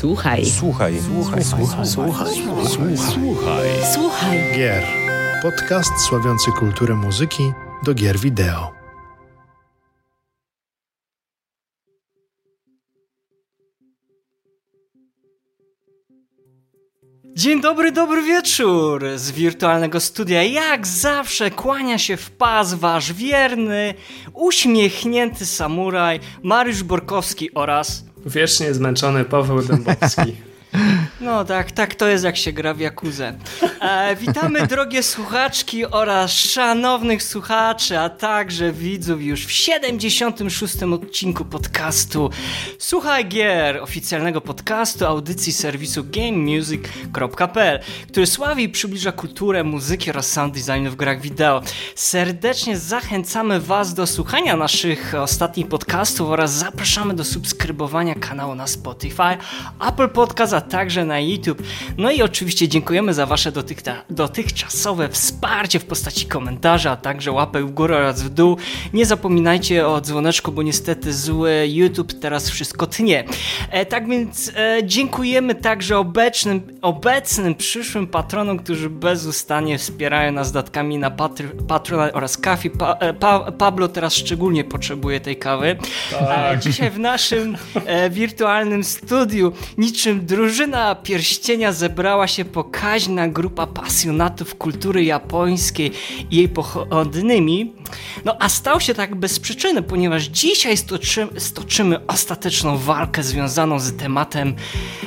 Słuchaj. Słuchaj. Słuchaj. Słuchaj. Słuchaj. Słuchaj. Słuchaj. Gier. Podcast sławiący kulturę muzyki do gier wideo. Dzień dobry, dobry wieczór! Z wirtualnego studia jak zawsze kłania się w pas wasz wierny, uśmiechnięty samuraj Mariusz Borkowski oraz Wiecznie zmęczony Paweł Dębowski. No tak, tak to jest jak się gra w Jakuzę. E, witamy drogie słuchaczki oraz szanownych słuchaczy, a także widzów już w 76. odcinku podcastu Słuchaj Gier, oficjalnego podcastu audycji serwisu gamemusic.pl, który sławi i przybliża kulturę, muzyki oraz sound designu w grach wideo. Serdecznie zachęcamy Was do słuchania naszych ostatnich podcastów oraz zapraszamy do subskrybowania kanału na Spotify, Apple Podcast, a także na YouTube. No i oczywiście dziękujemy za Wasze dotychczasowe wsparcie w postaci komentarzy, a także łapek w górę oraz w dół. Nie zapominajcie o dzwoneczku, bo niestety zły YouTube teraz wszystko tnie. E, tak więc e, dziękujemy także obecnym, obecnym przyszłym patronom, którzy bezustannie wspierają nas datkami na Patr Patronite oraz Kafi. Pa e, pa Pablo teraz szczególnie potrzebuje tej kawy. Tak. E, dzisiaj w naszym e, wirtualnym studiu niczym drużyna pierścienia zebrała się pokaźna grupa pasjonatów kultury japońskiej i jej pochodnymi. No a stał się tak bez przyczyny, ponieważ dzisiaj stoczymy, stoczymy ostateczną walkę związaną z tematem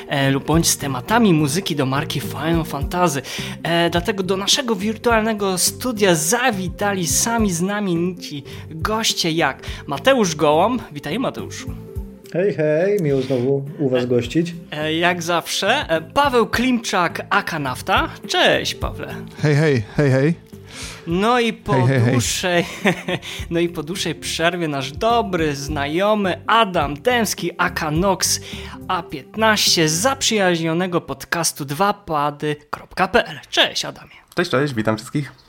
e, lub bądź z tematami muzyki do marki Final Fantasy. E, dlatego do naszego wirtualnego studia zawitali sami znamienici goście jak Mateusz Gołąb. Witaj Mateuszu. Hej, hej, miło znowu u Was gościć. E, Jak zawsze, e, Paweł Klimczak, aka Nafta. Cześć, Pawle. Hej, hej, hej, hej. No i po Hej, hej, hej. dłuższej, no i po dłuższej przerwie nasz dobry znajomy Adam Dęski, aka Nox A15 z zaprzyjaźnionego podcastu 2pady.pl. Cześć, Adamie. Cześć, cześć, witam wszystkich.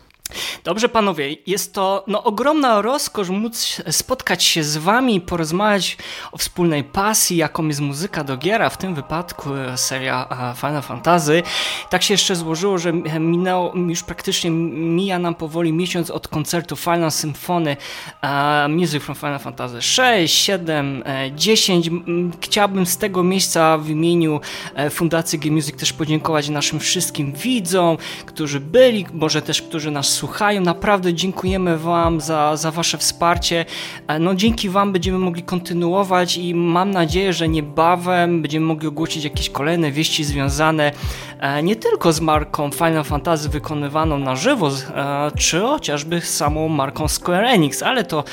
Dobrze, panowie, jest to no, ogromna rozkosz móc spotkać się z wami porozmawiać o wspólnej pasji, jaką jest muzyka do gier, a w tym wypadku e, seria e, Final Fantasy. Tak się jeszcze złożyło, że minęło, już praktycznie mija nam powoli miesiąc od koncertu Final Symphony e, Music from Final Fantasy 6, 7, e, 10. M, Chciałbym z tego miejsca w imieniu e, Fundacji Game Music też podziękować naszym wszystkim widzom, którzy byli, może też którzy nas słuchają. Naprawdę dziękujemy Wam za, za Wasze wsparcie. E, No dzięki Wam będziemy mogli kontynuować i mam nadzieję, że niebawem będziemy mogli ogłosić jakieś kolejne wieści związane e, nie tylko z marką Final Fantasy wykonywaną na żywo, e, czy chociażby z samą marką Square Enix, ale to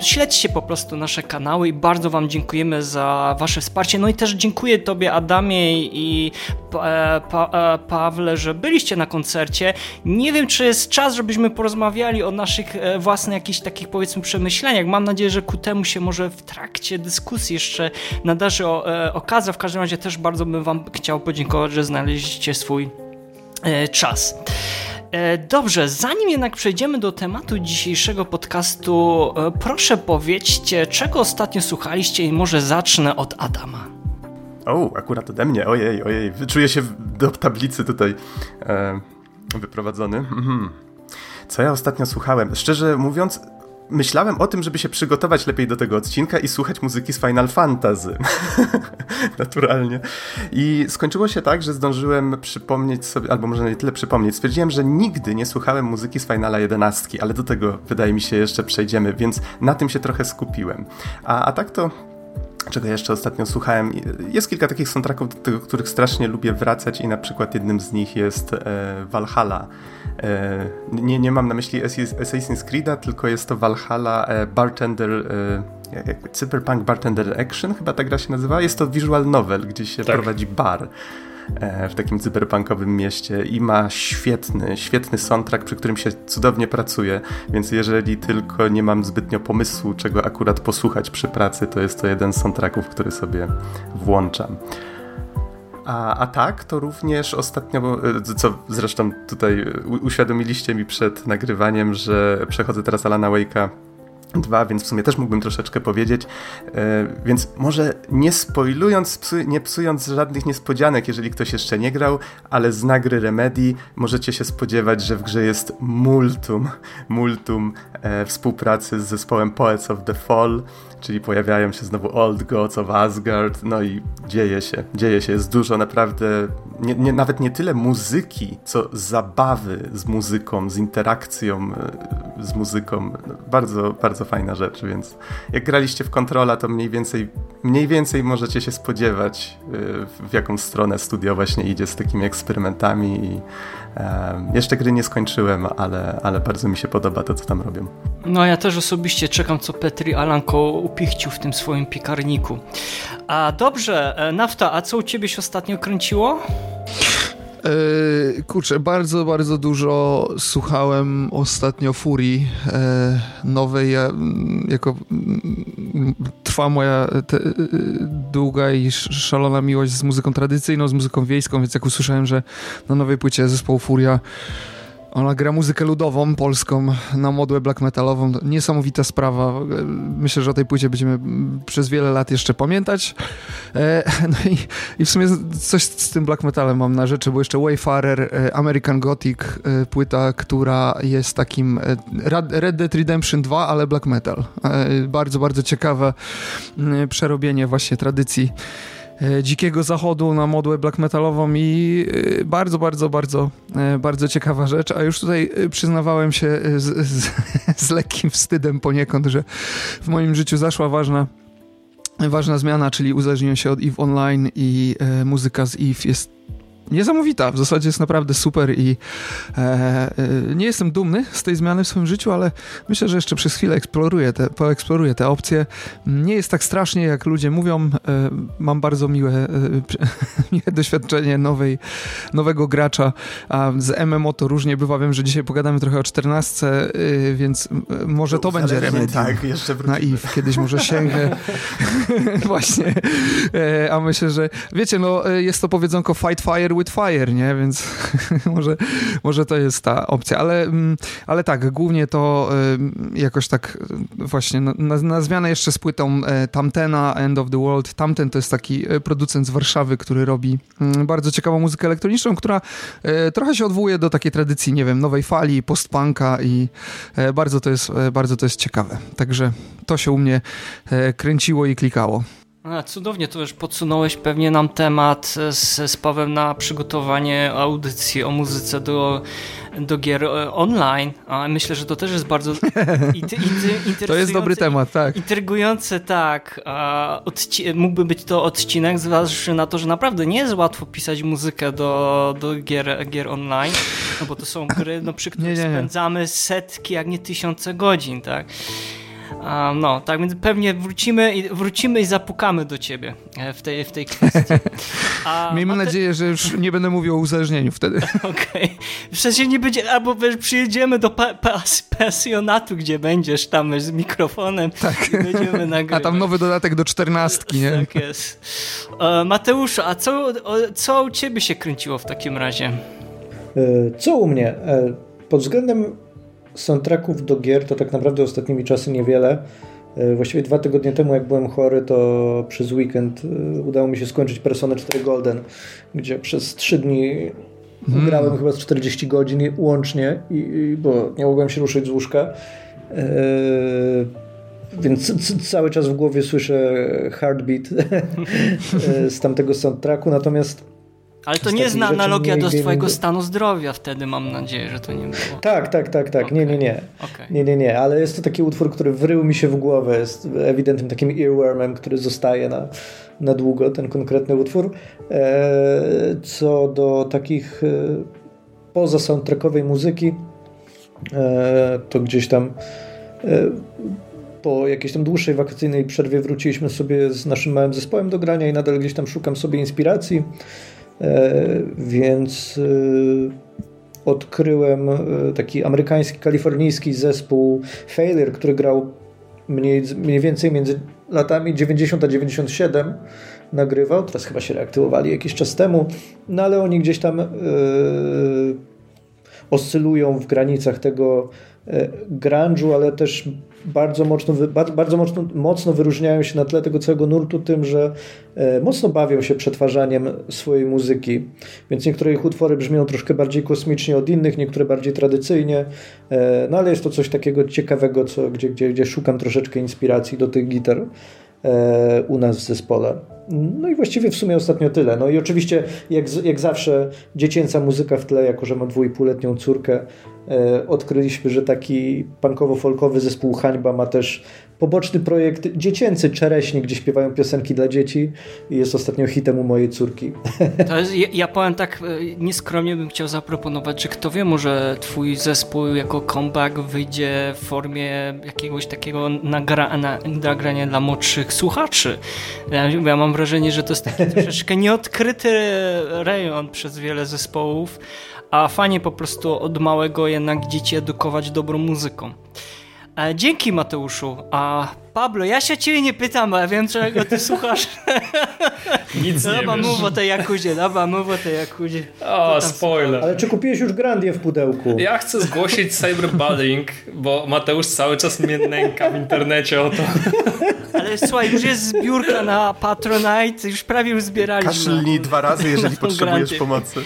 śledźcie po prostu nasze kanały i bardzo Wam dziękujemy za Wasze wsparcie. No i też dziękuję Tobie Adamie i pa, pa, e, Pawle, że byliście na koncercie. Nie wiem, czy jest czas, żebyśmy porozmawiali o naszych e, własnych jakichś takich powiedzmy przemyśleniach. Mam nadzieję, że ku temu się może w trakcie dyskusji jeszcze nadarzy o, e, okazja. W każdym razie też bardzo bym Wam chciał podziękować, że znaleźliście swój e, czas. E, Dobrze, zanim jednak przejdziemy do tematu dzisiejszego podcastu, e, proszę powiedzcie, czego ostatnio słuchaliście i może zacznę od Adama. O, akurat ode mnie, ojej, ojej, czuję się do tablicy tutaj e, wyprowadzony. Mhm. Co ja ostatnio słuchałem? Szczerze mówiąc, myślałem o tym, żeby się przygotować lepiej do tego odcinka i słuchać muzyki z Final Fantasy. Naturalnie. I skończyło się tak, że zdążyłem przypomnieć sobie, albo może nie tyle przypomnieć, stwierdziłem, że nigdy nie słuchałem muzyki z Finala 11, ale do tego wydaje mi się jeszcze przejdziemy, więc na tym się trochę skupiłem. A, a tak to czego jeszcze ostatnio słuchałem. Jest kilka takich soundtracków, do tego, których strasznie lubię wracać i na przykład jednym z nich jest e, Valhalla. E, nie, nie mam na myśli Assass- Assassin's Creed'a, tylko jest to Valhalla e, Bartender... E, jak, jak, Cyberpunk Bartender Action, chyba ta gra się nazywa. Jest to visual novel, gdzie się Tak. prowadzi bar w takim cyberpunkowym mieście i ma świetny, świetny soundtrack, przy którym się cudownie pracuje, więc jeżeli tylko nie mam zbytnio pomysłu, czego akurat posłuchać przy pracy, to jest to jeden z soundtracków, który sobie włączam. A, a tak, to również ostatnio, e, co zresztą tutaj e, uświadomiliście mi przed nagrywaniem, że przechodzę teraz Alana Wake'a 2, więc w sumie też mógłbym troszeczkę powiedzieć. E, więc może nie spoilując, nie psując żadnych niespodzianek, jeżeli ktoś jeszcze nie grał, ale z nagry Remedy możecie się spodziewać, że w grze jest multum, multum e, współpracy z zespołem Poets of the Fall, czyli pojawiają się znowu Old Gods of Asgard, no i dzieje się, dzieje się, jest dużo naprawdę, nie, nie, nawet nie tyle muzyki, co zabawy z muzyką, z interakcją e, z muzyką, bardzo, bardzo fajna rzecz, więc jak graliście w Kontrola, to mniej więcej, mniej więcej możecie się spodziewać, e, w jaką stronę studio właśnie idzie z takimi eksperymentami i jeszcze gry nie skończyłem, ale, ale bardzo mi się podoba to, co tam robią. No ja też osobiście czekam, co Petri Alanko upichcił w tym swoim piekarniku. A dobrze, e, Nafta, a co u ciebie się ostatnio kręciło? Yy, kurczę, bardzo, bardzo dużo słuchałem ostatnio Furii e, nowej. Ja, jako trwa moja te, e, długa i szalona miłość z muzyką tradycyjną, z muzyką wiejską, więc jak usłyszałem, że na nowej płycie zespołu Furia ona gra muzykę ludową, polską, na modłę black metalową. Niesamowita sprawa. Myślę, że o tej płycie będziemy przez wiele lat jeszcze pamiętać. E, no i, i w sumie coś z tym black metalem mam na rzeczy, bo jeszcze Wayfarer, e, American Gothic, e, płyta, która jest takim Red Dead Redemption 2, ale black metal. Bardzo, bardzo ciekawe przerobienie właśnie tradycji E, dzikiego zachodu na modłę black metalową i e, bardzo, bardzo, bardzo, e, bardzo ciekawa rzecz, a już tutaj przyznawałem się z, z, z lekkim wstydem poniekąd, że w moim życiu zaszła ważna ważna zmiana, czyli uzależniłem się od EVE Online i e, muzyka z EVE jest niesamowita. W zasadzie jest naprawdę super i e, e, nie jestem dumny z tej zmiany w swoim życiu, ale myślę, że jeszcze przez chwilę eksploruję te, poeksploruję te opcje. Nie jest tak strasznie, jak ludzie mówią. E, mam bardzo miłe, e, miłe doświadczenie nowej, nowego gracza, a z MMO to różnie bywa. Wiem, że dzisiaj pogadamy trochę o 14, e, więc może to, to będzie remedium tak, jeszcze na IF. Kiedyś może sięgnę. Właśnie. E, a myślę, że wiecie, no jest to powiedzonko fight fire with fire, nie? Więc może, może to jest ta opcja, ale, mm, ale tak, głównie to jakoś tak właśnie na, na zmianę jeszcze z płytą e, Tamtena, End of the World. Tamten to jest taki e, producent z Warszawy, który robi mm, bardzo ciekawą muzykę elektroniczną, która e, trochę się odwołuje do takiej tradycji, nie wiem, nowej fali, postpunka i bardzo to jest, bardzo to jest ciekawe. Także to się u mnie kręciło i klikało. A, cudownie, to już podsunąłeś pewnie nam temat z, z Pawem na przygotowanie audycji o muzyce do, do gier e, online. A myślę, że to też jest bardzo To jest dobry temat, tak. Intrygujące, tak. Mógłby być to odcinek, zważywszy na to, że naprawdę nie jest łatwo pisać muzykę do, do gier, gier online, no bo to są gry, no, przy których nie, nie, nie. spędzamy setki, jak nie tysiące godzin, tak. Um, no, tak więc pewnie wrócimy i, wrócimy i zapukamy do ciebie e, w tej, w tej kwestii. A, Miejmy te... nadzieję, że już nie będę mówił o uzależnieniu wtedy. Okej. Okay. W sensie nie będzie, albo wiesz, przyjedziemy do pa, pas, pasjonatu, gdzie będziesz tam z mikrofonem tak. i będziemy nagrywać. A tam nowy dodatek do czternastki, nie? Tak jest. E, Mateuszu, a co, co u ciebie się kręciło w takim razie? E, co u mnie? Pod względem soundtracków do gier to tak naprawdę ostatnimi czasy niewiele. E, właściwie dwa tygodnie temu, jak byłem chory, to przez weekend e, udało mi się skończyć Persona 4 Golden, gdzie przez trzy dni hmm. grałem chyba z 40 godzin łącznie, i, bo nie mogłem się ruszyć z łóżka. E, więc cały czas w głowie słyszę heartbeat z tamtego soundtracku, natomiast ale to nie jest analogia do twojego stanu zdrowia wtedy, mam nadzieję, że to nie było. Tak, tak, tak, tak. Okay. Nie, nie, nie. Okay. Nie, nie, nie. Ale jest to taki utwór, który wrył mi się w głowę. Jest ewidentnym takim earwormem, który zostaje na, na długo, ten konkretny utwór. E, co do takich e, poza soundtrackowej muzyki, e, to gdzieś tam e, po jakiejś tam dłuższej wakacyjnej przerwie wróciliśmy sobie z naszym małym zespołem do grania i nadal gdzieś tam szukam sobie inspiracji. E, więc e, odkryłem e, taki amerykański, kalifornijski zespół Failure, który grał mniej, mniej więcej między latami 90 a 97 nagrywał, teraz chyba się reaktywowali jakiś czas temu, no ale oni gdzieś tam yy, oscylują w granicach tego yy, grunge'u, ale też bardzo mocno, bardzo mocno, mocno wyróżniają się na tle tego całego nurtu tym, że e, mocno bawią się przetwarzaniem swojej muzyki. Więc niektóre ich utwory brzmią troszkę bardziej kosmicznie od innych, niektóre bardziej tradycyjnie, e, no ale jest to coś takiego ciekawego, co, gdzie, gdzie, gdzie szukam troszeczkę inspiracji do tych gitar u nas w zespole. No i właściwie w sumie ostatnio tyle. No i oczywiście, jak, jak zawsze, dziecięca muzyka w tle, jako że mam dwójpółletnią córkę, e, odkryliśmy, że taki punkowo-folkowy zespół Hańba ma też poboczny projekt dziecięcy Czereśnik, gdzie śpiewają piosenki dla dzieci i jest ostatnio hitem u mojej córki. To jest, ja, ja powiem tak, e, nieskromnie bym chciał zaproponować, że kto wie, może twój zespół jako comeback wyjdzie w formie jakiegoś takiego nagra, na, nagrania dla młodszych słuchaczy. Ja, ja mam wrażenie, że to jest taki troszeczkę nieodkryty rejon przez wiele zespołów, a fajnie po prostu od małego jednak dzieci edukować dobrą muzyką. E, dzięki Mateuszu. A Pablo, ja się ciebie nie pytam, ale wiem czego ty słuchasz. Nic nie Dobra, mów o tej Jakuzie, dobra, mów o tej Jakuzie. O, spoiler. Ale czy kupiłeś już Grandię w pudełku? Ja chcę zgłosić cyberbullying, bo Mateusz cały czas mnie nęka w internecie o to. Ale słuchaj, już jest zbiórka na Patronite, już prawie już zbieraliśmy. Kaszlnij dwa razy, jeżeli potrzebujesz Grandię. pomocy.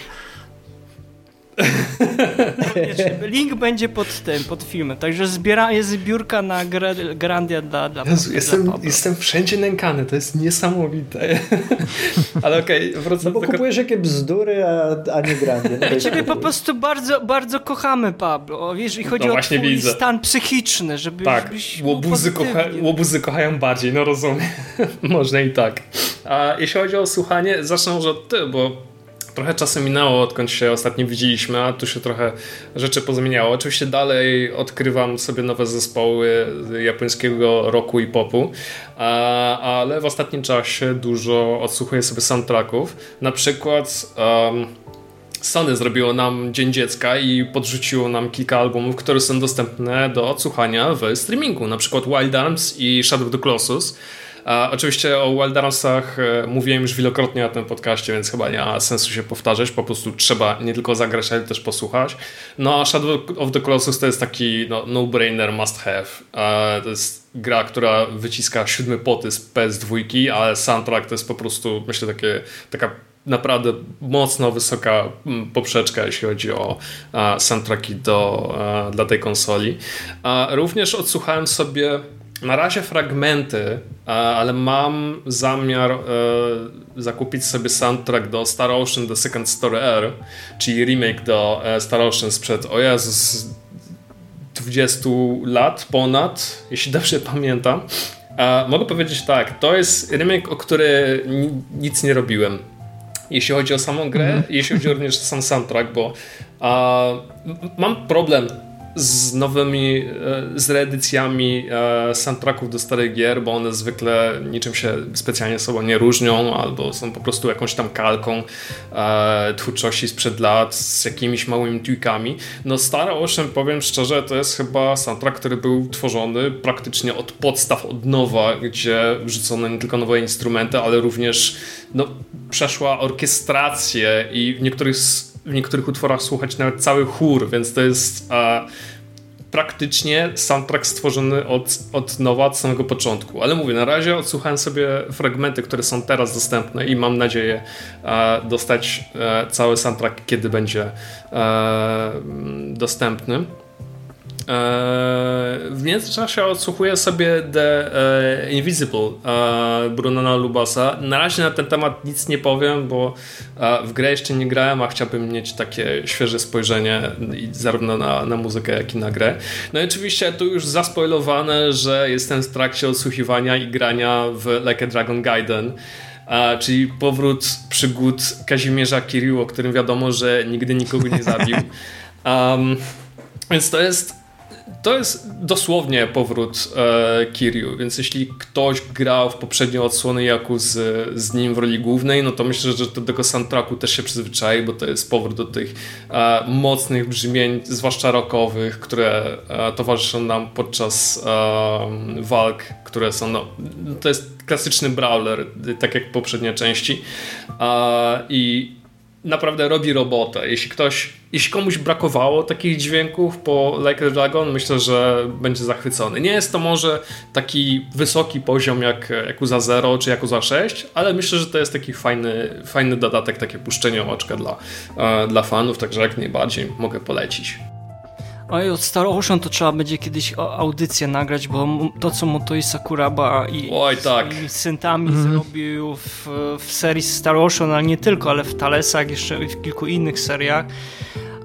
Link będzie pod tym, pod filmem. Także zbiera, jest zbiórka na gra, Grandia dla, dla, Jezu, dla jestem, Pablo. jestem wszędzie nękany, to jest niesamowite. Ale okej, okay, wracam No bo do tego. kupujesz jakie bzdury, a, a nie Grandię. No Ciebie po prostu bardzo, bardzo kochamy, Pablo. Wiesz, i chodzi No o twój widzę. stan psychiczny, żeby Tak, żebyś łobuzy, kocha, łobuzy kochają bardziej, no rozumiem. Można i tak. A jeśli chodzi o słuchanie, zacznę może od ty, bo trochę czasu minęło, odkąd się ostatnio widzieliśmy, a tu się trochę rzeczy pozmieniało. Oczywiście dalej odkrywam sobie nowe zespoły japońskiego rocku i popu, a- ale w ostatnim czasie dużo odsłuchuję sobie soundtracków. Na przykład... Um, Sony zrobiło nam Dzień Dziecka i podrzuciło nam kilka albumów, które są dostępne do odsłuchania w streamingu, na przykład Wild Arms i Shadow of the Colossus. A oczywiście o Wild Armsach e, mówiłem już wielokrotnie na tym podcaście, więc chyba nie ma sensu się powtarzać, po prostu trzeba nie tylko zagrać, ale też posłuchać. No a Shadow of the Colossus to jest taki no, no-brainer, must have. E, To jest gra, która wyciska siódmy poty z PS2, ale soundtrack to jest po prostu, myślę, takie, taka naprawdę mocno wysoka poprzeczka, jeśli chodzi o soundtracki do, dla tej konsoli. Również odsłuchałem sobie na razie fragmenty, e, ale mam zamiar e, zakupić sobie soundtrack do Star Ocean The Second Story Air, czyli remake do e, Star Ocean sprzed, o Jezus, 20 lat ponad, jeśli dobrze pamiętam. E, mogę powiedzieć tak, to jest remake, o który ni- nic nie robiłem jeśli chodzi o samą grę, jeśli chodzi również o sam soundtrack, bo a, mam problem z nowymi, e, z reedycjami e, soundtracków do starych gier, bo one zwykle niczym się specjalnie sobą nie różnią, albo są po prostu jakąś tam kalką e, twórczości sprzed lat z jakimiś małymi tweakami. No Star Ocean, powiem szczerze, to jest chyba soundtrack, który był tworzony praktycznie od podstaw, od nowa, gdzie wrzucono nie tylko nowe instrumenty, ale również no, przeszła orkiestrację i w niektórych, w niektórych utworach słuchać nawet cały chór, więc to jest e, praktycznie soundtrack stworzony od, od nowa, od samego początku. Ale mówię, na razie odsłuchałem sobie fragmenty, które są teraz dostępne i mam nadzieję dostać e, cały soundtrack, kiedy będzie e, dostępny. Eee, W międzyczasie odsłuchuję sobie The e, Invisible e, Brunona Lubasa. Na razie na ten temat nic nie powiem, bo w grę jeszcze nie grałem, a chciałbym mieć takie świeże spojrzenie zarówno na, na muzykę, jak i na grę. No i oczywiście tu już zaspoilowane, że jestem w trakcie odsłuchiwania i grania w Like a Dragon Gaiden. E, czyli powrót przygód Kazimierza Kiryu, o którym wiadomo, że nigdy nikogo nie zabił. Um, więc to jest to jest dosłownie powrót e, Kiryu, więc jeśli ktoś grał w poprzednie odsłony Jaku z, z nim w roli głównej, no to myślę, że do tego soundtracku też się przyzwyczai, bo to jest powrót do tych e, mocnych brzmień, zwłaszcza rockowych, które e, towarzyszą nam podczas e, walk, które są, no, to jest klasyczny brawler, tak jak poprzednie części. E, I naprawdę robi robotę. Jeśli ktoś, jeśli komuś brakowało takich dźwięków po Like Dragon, myślę, że będzie zachwycony. Nie jest to może taki wysoki poziom jak, jak za Zero czy jak za 6, ale myślę, że to jest taki fajny, fajny dodatek, takie puszczenie oczka dla, e, dla fanów, także jak najbardziej mogę polecić. Oj, od Star Ocean to trzeba będzie kiedyś audycję nagrać, bo to, co Motoi Sakuraba i, Oj, tak. i Sentami mm. zrobił w, w serii Star Ocean, ale nie tylko, ale w Talesach, jeszcze w kilku innych seriach.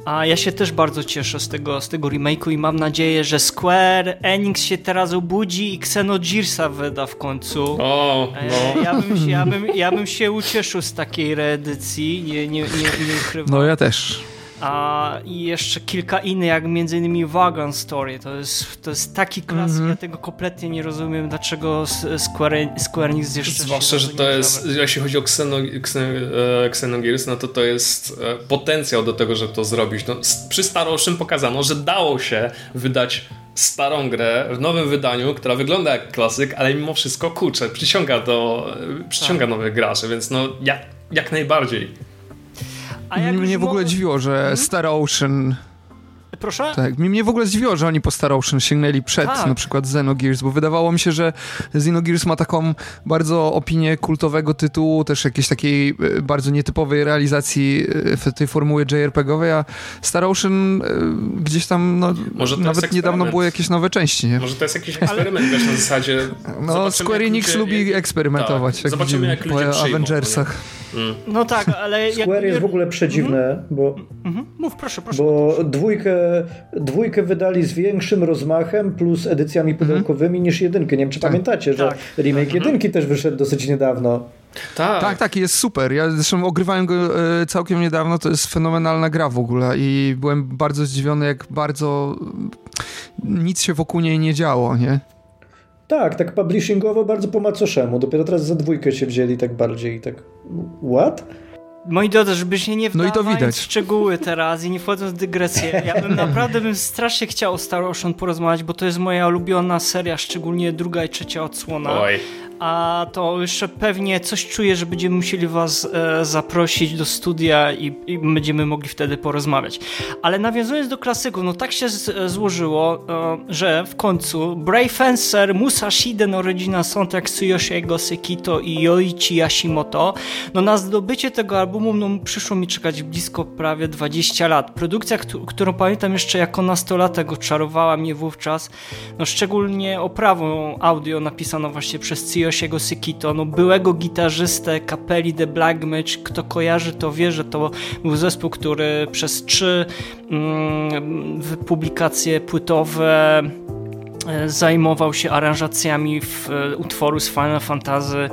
A ja się też bardzo cieszę z tego, z tego remake'u i mam nadzieję, że Square Enix się teraz obudzi i Xenogearsa wyda w końcu. O, e, no. ja, bym, ja, bym, ja bym się ucieszył z takiej reedycji, nie, nie, nie, nie ukrywam. No ja też. A, I jeszcze kilka innych, jak między innymi Wagon Story. To jest, to jest taki klas, mm -hmm. ja tego kompletnie nie rozumiem, dlaczego Square, Square Enix jeszcze Zwłaszcza, że to jest, jeśli chodzi o Xeno, Xeno, e, Xenogears, no to to jest e, potencjał do tego, żeby to zrobić. No, przy Staroszym pokazano, że dało się wydać starą grę w nowym wydaniu, która wygląda jak klasyk, ale mimo wszystko kurczę, przyciąga do, przyciąga tak. nowych graczy, więc no jak, jak najbardziej. A jak mnie w ogóle dziwiło, że hmm? Star Ocean Proszę? Tak, mnie w ogóle zdziwiło, że oni po Star Ocean sięgnęli przed tak. na przykład Xenogears, bo wydawało mi się, że Xenogears ma taką bardzo opinię kultowego tytułu, też jakiejś takiej e, bardzo nietypowej realizacji e, w tej formuły JRPG-owej, a Star Ocean e, gdzieś tam, no, nawet niedawno było jakieś nowe części, nie? Może to jest jakiś eksperyment, wiesz, na zasadzie... No, Square Enix ludzie... lubi eksperymentować, tak. jak Zobaczymy, jak ludzie po Avengersach. Mm. No tak, ale... Square jest w ogóle przedziwne, mm -hmm. bo... Mm -hmm. Mów, proszę, proszę. Bo dwójkę dwójkę wydali z większym rozmachem plus edycjami mhm. pudełkowymi niż jedynkę. Nie wiem, czy tak. pamiętacie, że tak. remake mhm. jedynki też wyszedł dosyć niedawno. Tak. tak, tak, jest super. Ja zresztą ogrywałem go e, całkiem niedawno, to jest fenomenalna gra w ogóle i byłem bardzo zdziwiony, jak bardzo nic się wokół niej nie działo, nie? Tak, tak publishingowo bardzo po macoszemu. Dopiero teraz za dwójkę się wzięli tak bardziej tak what? Moi drodzy, żeby się nie wdawać no i to widać. w szczegóły teraz i nie wchodząc w dygresję, ja bym naprawdę bym strasznie chciał o Star Ocean porozmawiać, bo to jest moja ulubiona seria, szczególnie druga i trzecia odsłona. Oj a to jeszcze pewnie coś czuję, że będziemy musieli was e, zaprosić do studia i, i, będziemy mogli wtedy porozmawiać. Ale nawiązując do klasyków, no tak się z, e, złożyło, e, że w końcu Brave Fencer, Musashi Den Original Soundtrack Tsuyoshiego Sekito i Yoichi Yashimoto, no na zdobycie tego albumu no, przyszło mi czekać blisko prawie 20 lat. Produkcja, którą pamiętam jeszcze jako nastolatek oczarowała mnie wówczas, no szczególnie oprawą audio napisano właśnie przez Tsuyoshi Yoshiego Sekito, no byłego gitarzystę kapeli The Black. Kto kojarzy, to wie, że to był zespół, który przez trzy mm, publikacje płytowe zajmował się aranżacjami w e, utworu z Final Fantasy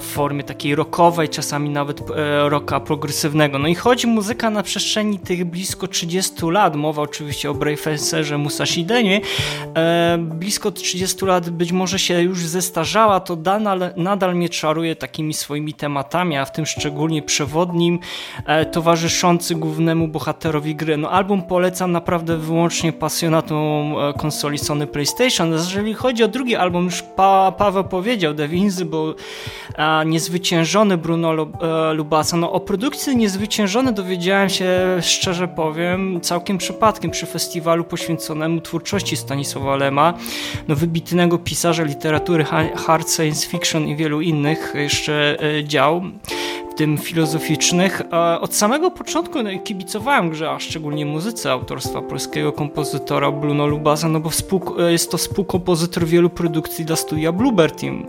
w formie takiej rockowej, czasami nawet e, rocka progresywnego. No i chodzi muzyka na przestrzeni tych blisko 30 lat, mowa oczywiście o Brayfacerze Musashi Denie, blisko 30 lat być może się już zestarzała, to nadal, nadal mnie czaruje takimi swoimi tematami, a w tym szczególnie przewodnim, towarzyszący głównemu bohaterowi gry. No album polecam naprawdę wyłącznie pasjonatom konsoli Sony PlayStation PlayStation. Jeżeli chodzi o drugi album, już pa, Paweł powiedział, The Invincible, a, niezwyciężony Bruno e, Lubasa. No o produkcji niezwyciężony dowiedziałem się, szczerze powiem, całkiem przypadkiem przy festiwalu poświęconemu twórczości Stanisława Lema, no wybitnego pisarza literatury hard science fiction i wielu innych jeszcze e, dział tym filozoficznych. Od samego początku no, kibicowałem grze, a szczególnie muzyce autorstwa polskiego kompozytora Bruno Lubasa, no bo jest to współkompozytor wielu produkcji dla studia Bluebird Team.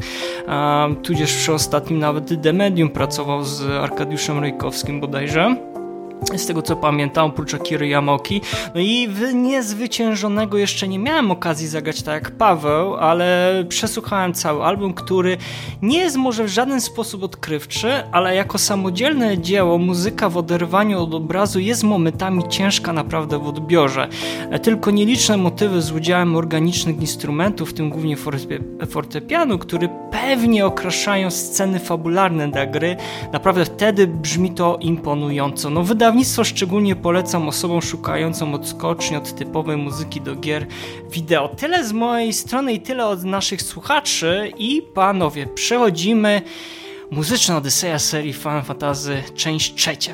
Tudzież przy ostatnim nawet The Medium pracował z Arkadiuszem Rejkowskim bodajże z tego co pamiętam, oprócz Akiry Yamoki. No i w niezwyciężonego jeszcze nie miałem okazji zagrać tak jak Paweł, ale przesłuchałem cały album, który nie jest może w żaden sposób odkrywczy, ale jako samodzielne dzieło muzyka w oderwaniu od obrazu jest momentami ciężka naprawdę w odbiorze. Tylko nieliczne motywy z udziałem organicznych instrumentów, w tym głównie fortepianu, który pewnie okraszają sceny fabularne dla gry, naprawdę wtedy brzmi to imponująco. No wydaje Wydawnictwo szczególnie polecam osobom szukającym odskoczni od typowej muzyki do gier wideo. Tyle z mojej strony i tyle od naszych słuchaczy i panowie, przechodzimy muzyczna Odyseja serii Final Fantasy, część trzecia.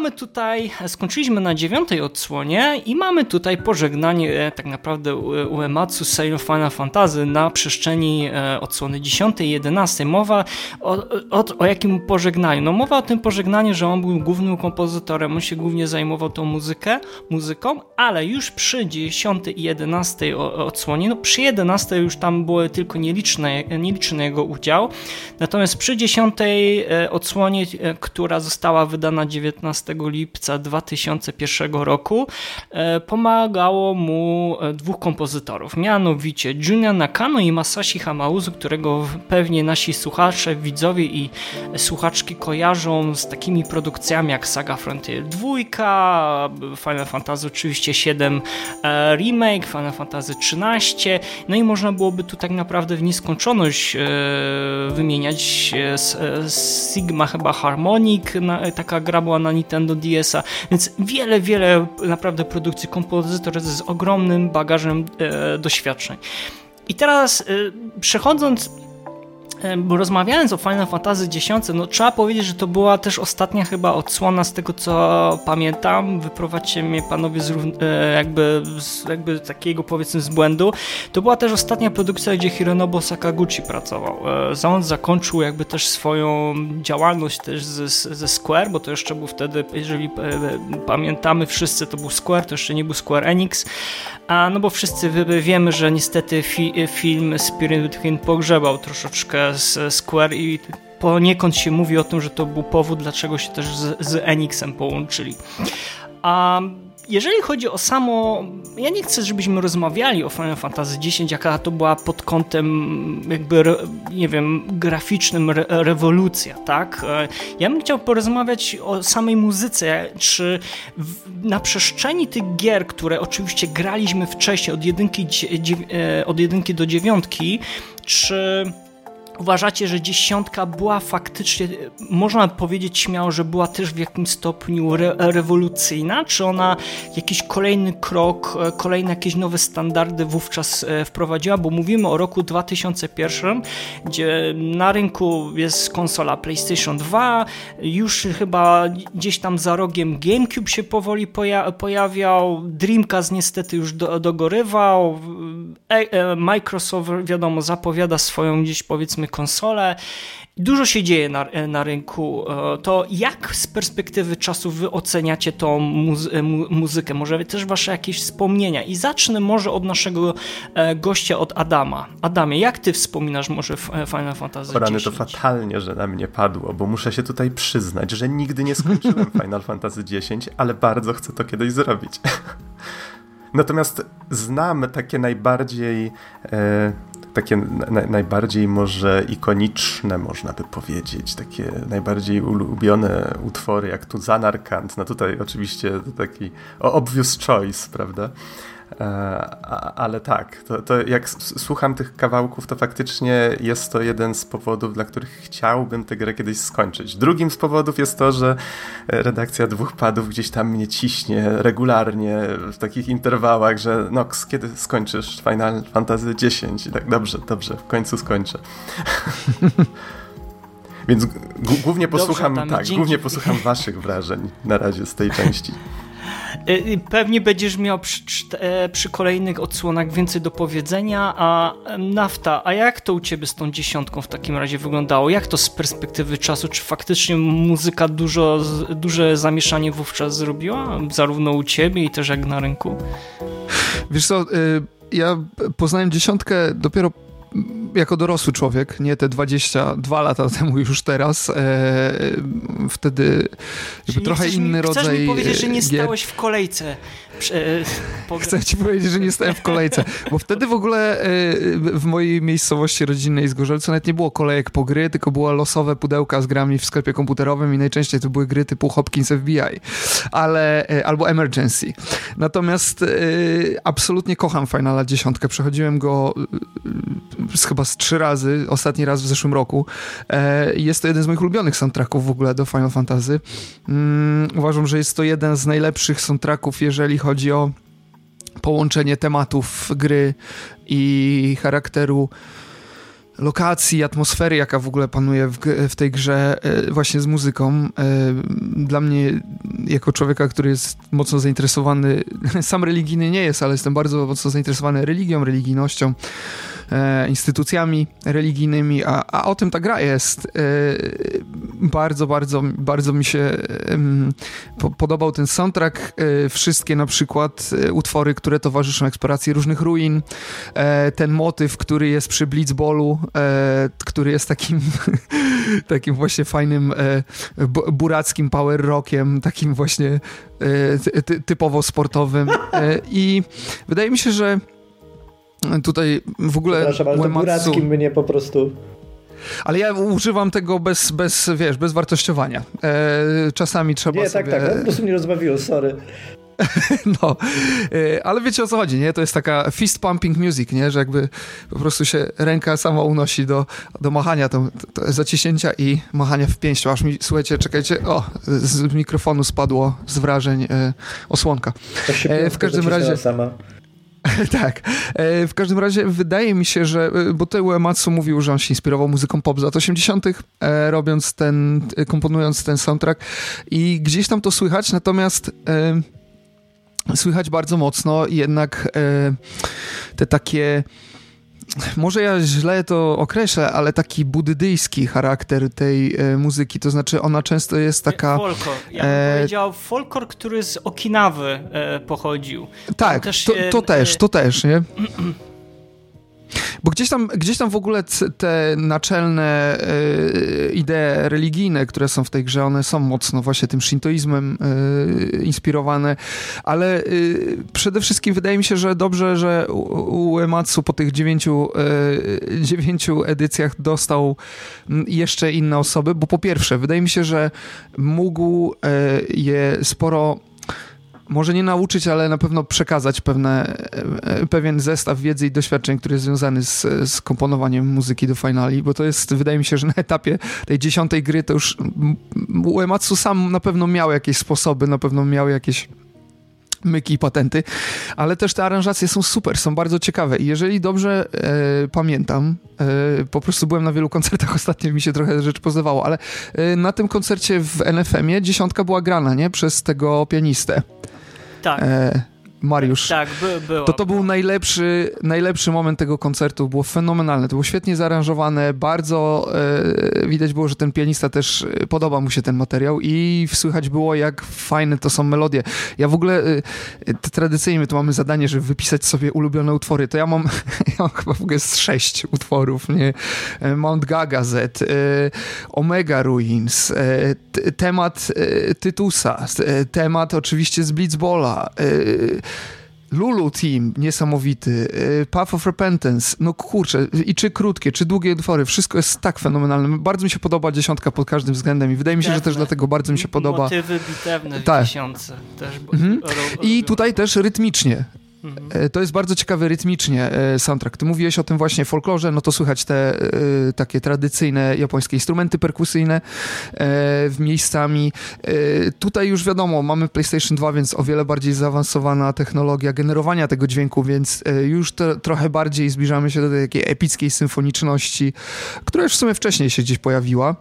Mamy tutaj, skończyliśmy na dziewiątej odsłonie i mamy tutaj pożegnanie e, tak naprawdę Uematsu z serią Final Fantasy na przestrzeni e, odsłony 10 i 11. Mowa o, o, o jakim pożegnaniu? No mowa o tym pożegnaniu, że on był głównym kompozytorem, on się głównie zajmował tą muzykę, muzyką, ale już przy 10 i 11 odsłonie, no przy 11 już tam były tylko nieliczne, nieliczny jego udział, natomiast przy 10 e, odsłonie, która została wydana 19 lipca 2001 roku, pomagało mu dwóch kompozytorów, mianowicie Junya Nakano i Masashi Hamauzu, którego pewnie nasi słuchacze, widzowie i słuchaczki kojarzą z takimi produkcjami jak Saga Frontier 2, Final Fantasy oczywiście 7 e, Remake, Final Fantasy 13, no i można byłoby tu tak naprawdę w nieskończoność e, wymieniać e, Sigma chyba Harmonic, taka gra była na Nintendo DS-a, więc wiele, wiele naprawdę produkcji kompozytor z ogromnym bagażem doświadczeń. I teraz przechodząc bo rozmawiając o Final Fantasy X, no trzeba powiedzieć, że to była też ostatnia chyba odsłona z tego co pamiętam. Wyprowadźcie mnie panowie z, e, jakby, z jakby takiego powiedzmy z błędu. To była też ostatnia produkcja, gdzie Hironobu Sakaguchi pracował. E, on zakończył jakby też swoją działalność też ze, ze Square, bo to jeszcze był wtedy, jeżeli e, pamiętamy wszyscy, to był Square, to jeszcze nie był Square Enix. A no bo wszyscy wiemy, że niestety fi, film Spirit Within pogrzebał troszeczkę z Square i poniekąd się mówi o tym, że to był powód, dlaczego się też z, z Enixem połączyli. A jeżeli chodzi o samo. Ja nie chcę, żebyśmy rozmawiali o Final Fantasy X, jaka to była pod kątem, jakby, nie wiem, graficznym re rewolucja, tak? Ja bym chciał porozmawiać o samej muzyce, czy w, na przestrzeni tych gier, które oczywiście graliśmy wcześniej, od jedynki, e, od jedynki do dziewiątki, czy uważacie, że dziesiątka była faktycznie, można powiedzieć śmiało, że była też w jakimś stopniu re rewolucyjna? Czy ona jakiś kolejny krok, e, kolejne jakieś nowe standardy wówczas e, wprowadziła? Bo mówimy o roku 2001, gdzie na rynku jest konsola PlayStation 2, już chyba gdzieś tam za rogiem GameCube się powoli poja pojawiał, Dreamcast niestety już do dogorywał, e Microsoft wiadomo zapowiada swoją gdzieś powiedzmy konsole. Dużo się dzieje na, na rynku. E, to jak z perspektywy czasu wy oceniacie tą muzy muzykę? Może też wasze jakieś wspomnienia? I zacznę może od naszego e, gościa, od Adama. Adamie, jak ty wspominasz może e, Final Fantasy Rany, 10? to fatalnie, że na mnie padło, bo muszę się tutaj przyznać, że nigdy nie skończyłem Final Fantasy X, ale bardzo chcę to kiedyś zrobić. Natomiast znam takie najbardziej e, takie na, najbardziej może ikoniczne, można by powiedzieć, takie najbardziej ulubione utwory, jak tu Zanarkand, no tutaj oczywiście taki obvious choice, prawda? E, ale tak, to, to jak słucham tych kawałków, to faktycznie jest to jeden z powodów, dla których chciałbym tę grę kiedyś skończyć. Drugim z powodów jest to, że redakcja dwóch padów gdzieś tam mnie ciśnie regularnie w takich interwałach, że Nox, kiedy skończysz Final Fantasy X? I tak, dobrze, dobrze, w końcu skończę. Więc głównie posłucham, dobrze, tak, głównie posłucham waszych wrażeń na razie z tej części. Y, pewnie będziesz miał przy, e, przy, kolejnych odsłonach więcej do powiedzenia, a nafta, a jak to u ciebie z tą dziesiątką w takim razie wyglądało? Jak to z perspektywy czasu? Czy faktycznie muzyka dużo, duże zamieszanie wówczas zrobiła? Zarówno u ciebie i też jak na rynku? Wiesz co, y, ja poznałem dziesiątkę dopiero jako dorosły człowiek, nie te 22 lata temu, już teraz, e, wtedy trochę inny mi, rodzaj. Chcesz mi powiedzieć, że nie stałeś w kolejce Chcę ci powiedzieć, że nie stałem w kolejce, bo wtedy w ogóle e, w mojej miejscowości rodzinnej z Gorzelcu nawet nie było kolejek po gry, tylko były losowe pudełka z grami w sklepie komputerowym i najczęściej to były gry typu Hopkins FBI, ale, e, albo Emergency. Natomiast e, absolutnie kocham Finala 10. Przechodziłem go chyba z trzy razy, ostatni raz w zeszłym roku. Jest to jeden z moich ulubionych soundtracków w ogóle do Final Fantasy. Mm, uważam, że jest to jeden z najlepszych soundtracków, jeżeli chodzi o połączenie tematów gry i charakteru lokacji, atmosfery, jaka w ogóle panuje w, w tej grze e, właśnie z muzyką. Dla mnie, jako człowieka, który jest mocno zainteresowany, sam religijny nie jest, ale jestem bardzo mocno zainteresowany religią, religijnością, e, instytucjami religijnymi, a, a o tym ta gra jest. E, bardzo, bardzo, bardzo mi się po, podobał ten soundtrack. E, wszystkie na przykład utwory, które towarzyszą eksploracji różnych ruin. Ten motyw, który jest przy Blitzballu, który jest takim, takim właśnie fajnym burackim power rockiem, takim właśnie typowo sportowym. I wydaje mi się, że Tutaj w ogóle. Przepraszam, ale Uematsu... Burackim mnie po prostu. Ale ja używam tego bez, bez wiesz, bez wartościowania. E, czasami trzeba nie, sobie... tak, tak, po prostu mnie rozbawiło, sorry. no, e, ale wiecie o co chodzi, nie? To jest taka fist pumping music, nie? Że jakby po prostu się ręka sama unosi do, do machania, to, to zaciśnięcia i machania w pięścią. Aż mi, słuchajcie, czekajcie, o, z mikrofonu spadło z wrażeń e, osłonka. E, w każdym razie... Sama. tak. E, w każdym razie wydaje mi się, że, e, bo tutaj Uematsu mówił, że on się inspirował muzyką pop z lat 80., e, robiąc ten, komponując ten soundtrack i gdzieś tam to słychać, natomiast słychać bardzo mocno jednak te takie może ja źle to określę, ale taki buddyjski charakter tej e, muzyki, to znaczy ona często jest taka... Folklor. Ja bym e... powiedział folklor, który z Okinawy e, pochodził. Tak, to, to, to też, to też, nie? Bo gdzieś tam, gdzieś tam w ogóle te naczelne y, idee religijne, które są w tej grze, one są mocno właśnie tym shintoizmem y, inspirowane, ale y, przede wszystkim wydaje mi się, że dobrze, że Uematsu po tych dziewięciu, dziewięciu edycjach dostał jeszcze inne osoby, bo po pierwsze, wydaje mi się, że mógł je sporo może nie nauczyć, ale na pewno przekazać pewne, e, pewien zestaw wiedzy i doświadczeń, który jest związany z, z komponowaniem muzyki do finali, bo to jest, wydaje mi się, że na etapie tej dziesiątej gry to już Uematsu sam na pewno miał jakieś sposoby, na pewno miał jakieś myki i patenty, ale też te aranżacje są super, są bardzo ciekawe i jeżeli dobrze e, pamiętam, e, po prostu byłem na wielu koncertach ostatnio, mi się trochę rzecz pozywało, ale e, na tym koncercie w NFM-ie dziesiątka była grana, nie? Przez tego pianistę. Tak. E, Mariusz. Tak, by, było. To to był najlepszy, najlepszy moment tego koncertu. Było fenomenalne. To było świetnie zaaranżowane. Bardzo e, widać było, że ten pianista też e, podoba mu się ten materiał i słychać było, jak fajne to są melodie. Ja w ogóle e, tradycyjnie tu mamy zadanie, żeby wypisać sobie ulubione utwory. To ja mam, ja mam chyba w ogóle z sześć utworów, nie? E, Mount Gagazet, e, Omega Ruins, e, temat Tytusa, temat oczywiście z Blitzbola, Lulu Team, niesamowity, y, Path of Repentance, no kurczę, i czy krótkie, czy długie utwory, wszystko jest tak fenomenalne. Bardzo mi się podoba dziesiątka pod każdym względem i wydaje mi się, że też dlatego bardzo mi się podoba. Motywy bitewne w tak. dziesiątce też. Mhm. I tutaj też rytmicznie. Mhm. To jest bardzo ciekawy rytmicznie e, soundtrack. Ty mówiłeś o tym właśnie folklorze, no to słychać te e, takie tradycyjne japońskie instrumenty perkusyjne w miejscami. Tutaj już wiadomo, mamy PlayStation 2, więc o wiele bardziej zaawansowana technologia generowania tego dźwięku, więc już to, trochę bardziej zbliżamy się do takiej epickiej symfoniczności, która już w sumie wcześniej się gdzieś pojawiła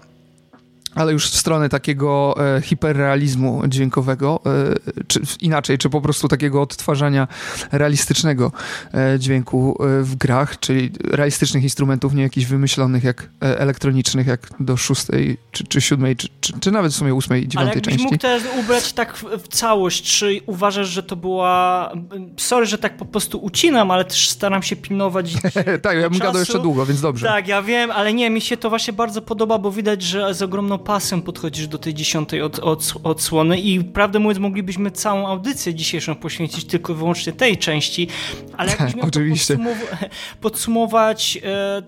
ale już w stronę takiego e, hiperrealizmu dźwiękowego, e, czy inaczej, czy po prostu takiego odtwarzania realistycznego e, dźwięku e, w grach, czyli realistycznych instrumentów, nie jakichś wymyślonych jak e, elektronicznych, jak do szóstej, czy, czy siódmej, czy, czy, czy, nawet w sumie ósmej, dziewiątej części. Ale mógł też ubrać tak w, w, całość, czy uważasz, że to była... Sorry, że tak po prostu ucinam, ale też staram się pilnować Tak, ja bym gadał jeszcze długo, więc dobrze. Tak, ja wiem, ale nie, mi się to właśnie bardzo podoba, bo widać, że z ogromną pasem podchodzisz do tej dziesiątej od, od, odsłony i prawdę mówiąc moglibyśmy całą audycję dzisiejszą poświęcić tylko i wyłącznie tej części, ale jakbyś miał Oczywiście. Podsum podsumować e,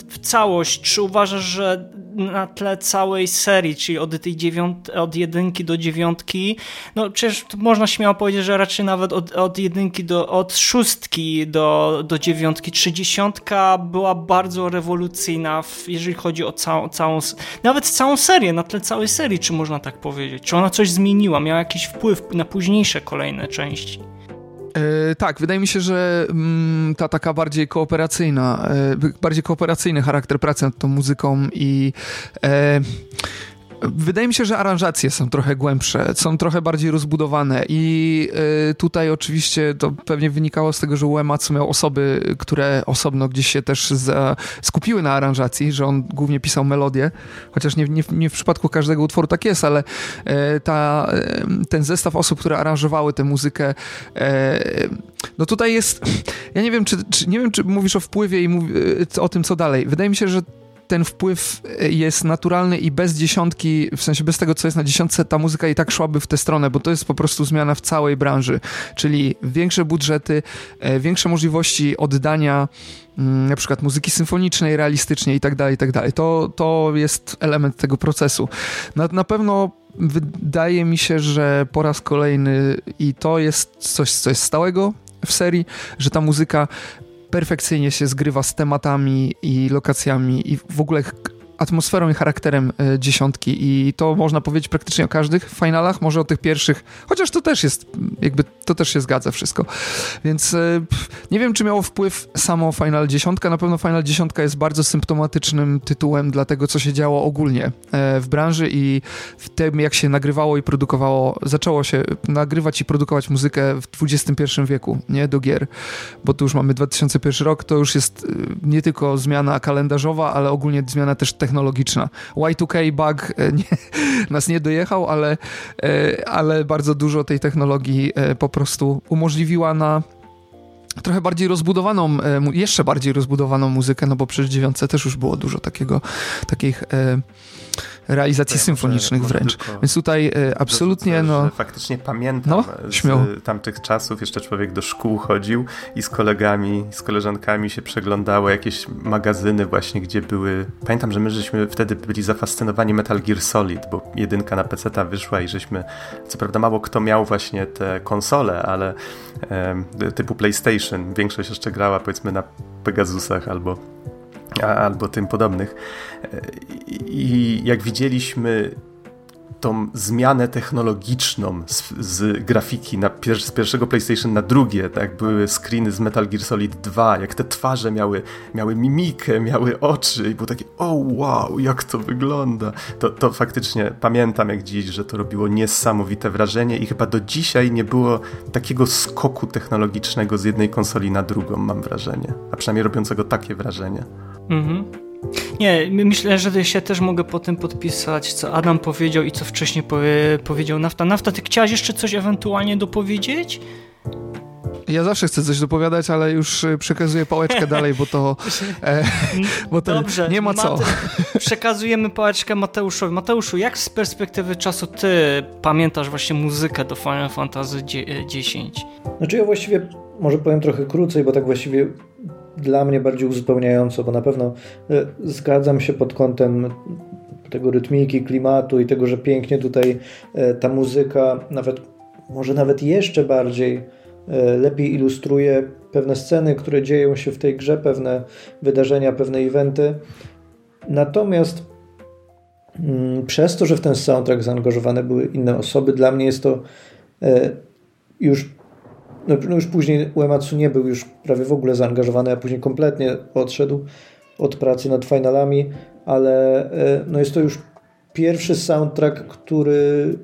w całość, czy uważasz, że na tle całej serii, czyli od tej dziewiąt, od jedynki do dziewiątki, no przecież można śmiało powiedzieć, że raczej nawet od, od jedynki do, od szóstki do, do dziewiątki, trzydziesiątka była bardzo rewolucyjna, w, jeżeli chodzi o całą, całą, nawet całą serię, na tle całej serii, czy można tak powiedzieć? Czy ona coś zmieniła, miała jakiś wpływ na późniejsze kolejne części? E, tak, wydaje mi się, że mm, ta taka bardziej kooperacyjna, e, bardziej kooperacyjny charakter pracy nad tą muzyką i e, Wydaje mi się, że aranżacje są trochę głębsze, są trochę bardziej rozbudowane i y, tutaj oczywiście to pewnie wynikało z tego, że Uematsu miał osoby, które osobno gdzieś się też za, skupiły na aranżacji, że on głównie pisał melodię, chociaż nie, nie, nie w przypadku każdego utworu tak jest, ale y, ta, y, ten zestaw osób, które aranżowały tę muzykę, no tutaj jest, ja nie wiem, czy, czy, nie wiem, czy mówisz o wpływie i mów, o tym, co dalej. Wydaje mi się, że ten wpływ e, jest naturalny i bez dziesiątki, w sensie bez tego, co jest na dziesiątce, ta muzyka i tak szłaby w tę stronę, bo to jest po prostu zmiana w całej branży, czyli większe budżety, e, większe możliwości oddania mm, na przykład muzyki symfonicznej, realistycznej i tak dalej, i tak dalej. To, to jest element tego procesu. Na, na pewno wydaje mi się, że po raz kolejny i to jest coś, co jest stałego w serii, że ta muzyka perfekcyjnie się zgrywa z tematami i lokacjami i w ogóle atmosferą i charakterem e, dziesiątki. I to można powiedzieć praktycznie o każdych finalach, może o tych pierwszych, chociaż to też jest, jakby to też się zgadza wszystko. Więc e, nie wiem, czy miało wpływ samo Final dziesiątka, na pewno Final dziesiątka jest bardzo symptomatycznym tytułem dla tego, co się działo ogólnie e, w branży i w tym, jak się nagrywało i produkowało, zaczęło się nagrywać i produkować muzykę w XXI wieku, nie, do gier, bo tu już mamy 2001 rok, to już jest nie tylko zmiana kalendarzowa, ale ogólnie zmiana też technologiczna technologiczna. Y2K bug e, nie, nas nie dojechał, ale, e, ale bardzo dużo tej technologii e, po prostu umożliwiła na trochę bardziej rozbudowaną, jeszcze bardziej rozbudowaną muzykę, no bo przecież dziewiątce też już było dużo takiego, takich realizacji ja symfonicznych może, wręcz. Może Więc tutaj e, absolutnie no... Faktycznie pamiętam no, z tamtych czasów, jeszcze człowiek do szkół chodził i z kolegami, z koleżankami się przeglądało jakieś magazyny właśnie, gdzie były... Pamiętam, że my żeśmy wtedy byli zafascynowani Metal Gear Solid, bo jedynka na PC ta wyszła i żeśmy... Co prawda mało kto miał właśnie te konsole, ale e, typu PlayStation. Większość jeszcze grała powiedzmy na Pegasusach albo albo tym podobnych. I jak widzieliśmy tą zmianę technologiczną z, z grafiki na pier z pierwszego PlayStation na drugie, tak były screeny z Metal Gear Solid 2, jak te twarze miały, miały mimikę, miały oczy i było takie o wow, jak to wygląda. To, to faktycznie pamiętam jak dziś, że to robiło niesamowite wrażenie i chyba do dzisiaj nie było takiego skoku technologicznego z jednej konsoli na drugą, mam wrażenie. A przynajmniej robiącego takie wrażenie. Mhm. Nie, myślę, że się też mogę po tym podpisać, co Adam powiedział i co wcześniej powie, powiedział Nafta. Nafta, ty chciałaś jeszcze coś ewentualnie dopowiedzieć? Ja zawsze chcę coś dopowiadać, ale już y, przekazuję pałeczkę dalej, bo to, e, bo to Dobrze, nie ma co. przekazujemy pałeczkę Mateuszowi. Mateuszu, jak z perspektywy czasu ty pamiętasz właśnie muzykę do Final Fantasy X? Znaczy ja właściwie może powiem trochę krócej, bo tak właściwie dla mnie bardziej uzupełniająco, bo na pewno e, zgadzam się pod kątem tego rytmiki, klimatu i tego, że pięknie tutaj e, ta muzyka, nawet może nawet jeszcze bardziej e, lepiej ilustruje pewne sceny, które dzieją się w tej grze, pewne wydarzenia, pewne eventy. Natomiast mm, przez to, że w ten soundtrack zaangażowane były inne osoby, dla mnie jest to już no, no już później Uematsu nie był już prawie w ogóle zaangażowany, a później kompletnie odszedł od pracy nad finalami, ale e, no jest to już pierwszy soundtrack, który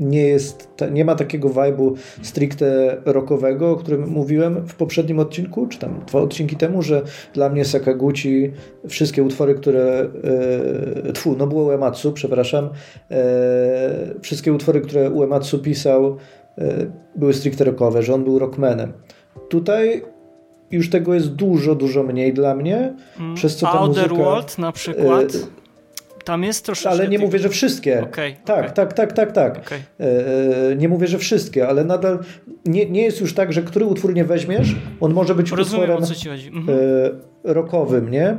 nie jest, nie ma takiego vibe'u stricte rockowego, o którym mówiłem w poprzednim odcinku, czy tam dwa odcinki temu, że dla mnie Sakaguchi wszystkie utwory, które e, tfu, no było Uematsu, przepraszam, e, wszystkie utwory, które Uematsu pisał były stricte rockowe, że on był rockmanem. Tutaj już tego jest dużo, dużo mniej dla mnie, mm. przez co ta Outer muzyka... World na przykład... E, tam jest troszeczkę... Ale nie mówię, że wszystkie. Okay, tak, okay. tak, tak, tak, tak. Okay. E, nie mówię, że wszystkie, ale nadal nie, nie jest już tak, że który utwór nie weźmiesz, on może być Rozumiem, utworem mhm. rockowym, nie?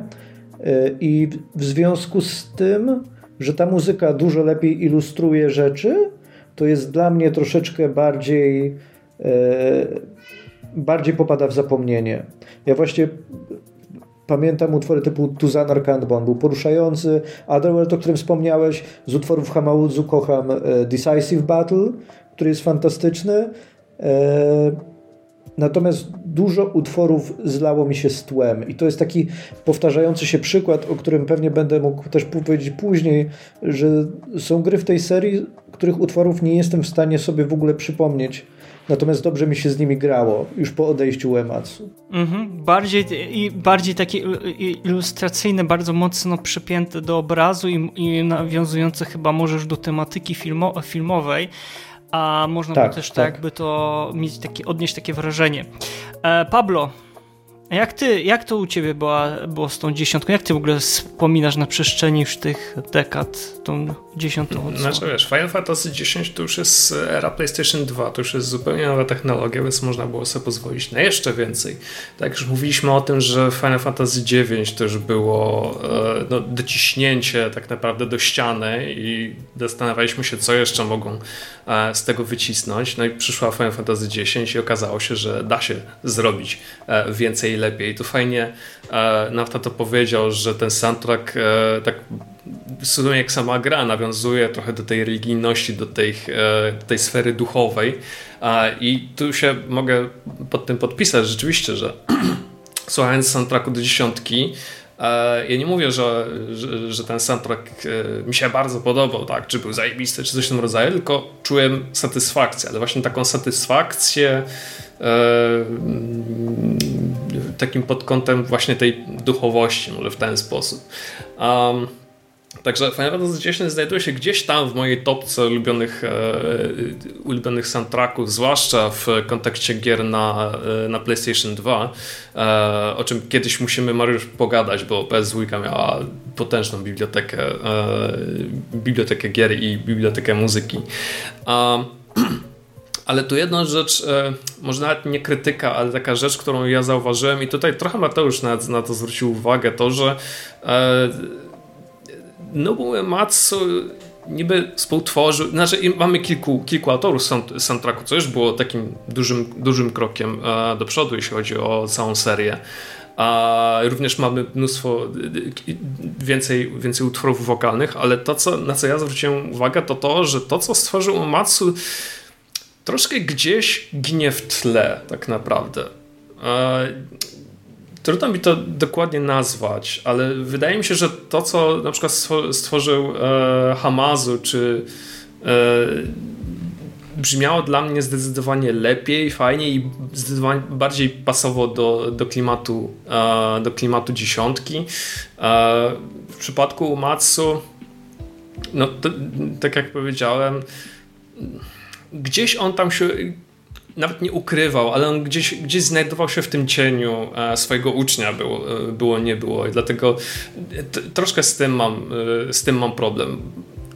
I w związku z tym, że ta muzyka dużo lepiej ilustruje rzeczy, to jest dla mnie troszeczkę bardziej e, bardziej popada w zapomnienie. Ja właśnie pamiętam utwory typu Tuzanar Kandbon, był poruszający, Otherworld, o którym wspomniałeś, z utworów Hamaudzu kocham e, Decisive Battle, który jest fantastyczny. Natomiast dużo utworów zlało mi się z tłem. I to jest taki powtarzający się przykład, o którym pewnie będę mógł też powiedzieć później, że są gry w tej serii, których utworów nie jestem w stanie sobie w ogóle przypomnieć Natomiast dobrze mi się z nimi grało już po odejściu Uematsu. Mhm. Bardziej, i bardziej takie ilustracyjne, bardzo mocno przypięte do obrazu i, i nawiązujące chyba możesz do tematyki filmo, filmowej, a można tak, też tak, tak jakby to mieć takie, odnieść takie wrażenie. E, Jak ty, jak to u ciebie była, było z tą dziesiątką? Jak ty w ogóle wspominasz na przestrzeni już tych dekad tą dziesiątą odsłonę? Znaczy wiesz, Final Fantasy X to już jest era PlayStation 2, to już jest zupełnie nowa technologia, więc można było sobie pozwolić na jeszcze więcej. Tak już mówiliśmy o tym, że Final Fantasy IX to już było e, no, dociśnięcie tak naprawdę do ściany i zastanawialiśmy się, co jeszcze mogą e, z tego wycisnąć. No i przyszła Final Fantasy X i okazało się, że da się zrobić e, więcej lepiej. Tu fajnie e, Nafta to powiedział, że ten soundtrack e, tak w sumie jak sama gra nawiązuje trochę do tej religijności, do tej, e, tej sfery duchowej e, i tu się mogę pod tym podpisać rzeczywiście, że słuchając soundtracku do dziesiątki ja nie mówię, że, że, że, ten soundtrack e, mi się bardzo podobał, tak, czy był zajebisty, czy coś w tym rodzaju, tylko czułem satysfakcję, ale właśnie taką satysfakcję E, takim pod kątem właśnie tej duchowości, może w ten sposób. Um, Także Final Fantasy X znajduje się gdzieś tam w mojej topce ulubionych, e, ulubionych soundtracków, zwłaszcza w kontekście gier na, e, na PlayStation 2, e, o czym kiedyś musimy Mariusz pogadać, bo PS2 miała potężną bibliotekę, e, bibliotekę gier i bibliotekę muzyki. Ale tu jedna rzecz, e, może nawet nie krytyka, ale taka rzecz, którą ja zauważyłem i tutaj trochę Mateusz na, to zwrócił uwagę, to, że e, Nobuo Ematsu niby współtworzył, znaczy mamy kilku, kilku autorów soundtracku, co już było takim dużym, dużym krokiem e, do przodu, jeśli chodzi o całą serię. A również mamy mnóstwo więcej, więcej utworów wokalnych, ale to, co, na co ja zwróciłem uwagę, to to, że to, co stworzył Matsu troszkę gdzieś ginie w tle, tak naprawdę. E, trudno mi to dokładnie nazwać, ale wydaje mi się, że to, co na przykład stworzył e, Hamazu, czy e, brzmiało dla mnie zdecydowanie lepiej, fajniej i zdecydowanie bardziej pasowo do, do klimatu do klimatu dziesiątki. W przypadku Matsu no to, tak jak powiedziałem gdzieś on tam się nawet nie ukrywał, ale on gdzieś, gdzieś znajdował się w tym cieniu e, swojego ucznia, było, e, było nie było. I dlatego troszkę z tym, mam, e, z tym mam problem.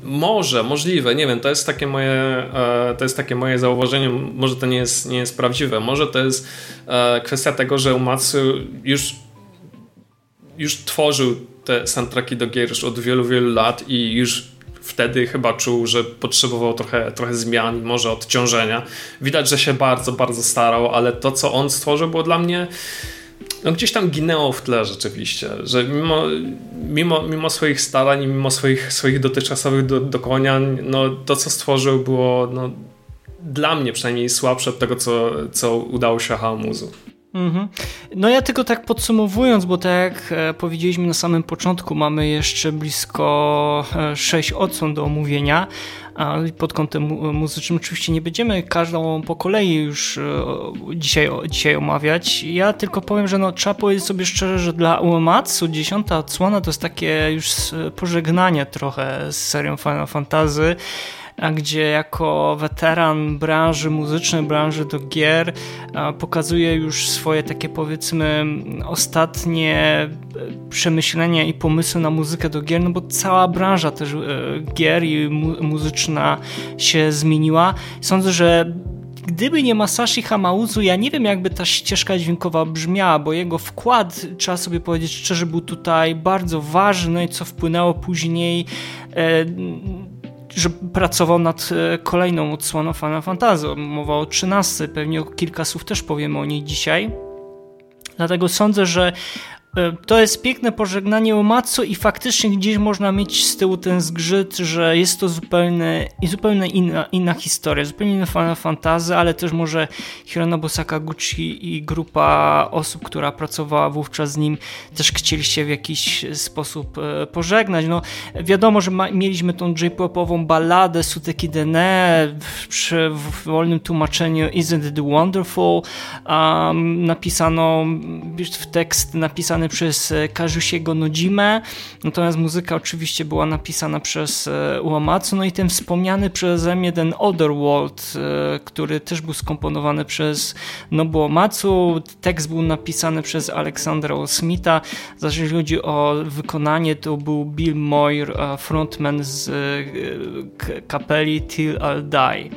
Może, możliwe, nie wiem, to jest takie moje, to jest takie moje zauważenie, może to nie jest, nie jest prawdziwe, może to jest kwestia tego, że Umatsu już, już tworzył te soundtracki do gier już od wielu, wielu lat i już wtedy chyba czuł, że potrzebował trochę, trochę zmian może odciążenia. Widać, że się bardzo, bardzo starał, ale to, co on stworzył, było dla mnie no gdzieś tam ginęło w tle rzeczywiście, że mimo, mimo, mimo swoich starań mimo swoich, swoich dotychczasowych do, dokonań, no to co stworzył było no, dla mnie przynajmniej słabsze od tego, co, co udało się Hamuzu. Mhm. No ja tylko tak podsumowując, bo tak jak e, powiedzieliśmy na samym początku, mamy jeszcze blisko 6 e, odsłon do omówienia, pod kątem muzycznym oczywiście nie będziemy każdą po kolei już e, dzisiaj, dzisiaj omawiać. Ja tylko powiem, że no, trzeba powiedzieć sobie szczerze, że dla Uematsu dziesiąta odsłona to jest takie już pożegnanie trochę z serią Final Fantasy gdzie jako weteran branży muzycznej, branży do gier pokazuje już swoje takie powiedzmy ostatnie e, przemyślenia i pomysły na muzykę do gier, no bo cała branża też e, gier i mu muzyczna się zmieniła. Sądzę, że gdyby nie Masashi Hamauzu, ja nie wiem jakby ta ścieżka dźwiękowa brzmiała, bo jego wkład, trzeba sobie powiedzieć szczerze, był tutaj bardzo ważny, co wpłynęło później e, że pracował nad e, kolejną odsłoną Final Fantasy. Mowa o 13, pewnie kilka słów też powiemy o niej dzisiaj. Dlatego sądzę, że to jest piękne pożegnanie Uematsu i faktycznie gdzieś można mieć z tyłu ten zgrzyt, że jest to zupełnie, zupełnie inna, inna historia, zupełnie inna Fantasy, ale też może Hironobu Sakaguchi i grupa osób, która pracowała wówczas z nim, też chcieli się w jakiś sposób e, pożegnać. No, wiadomo, że ma, mieliśmy tą J-popową balladę Suteki Dene przy w wolnym tłumaczeniu Isn't It Wonderful, um, napisano w tekst napisany przez e, Kazusiego Nojimę, natomiast muzyka oczywiście była napisana przez e, Uematsu, no i ten wspomniany przeze mnie ten Otherworld, e, który też był skomponowany przez Nobuo Uematsu, tekst był napisany przez Aleksandra Smitha, zaś jeśli chodzi o wykonanie, to był Bill Moyer, frontman z kapeli Till I'll Die.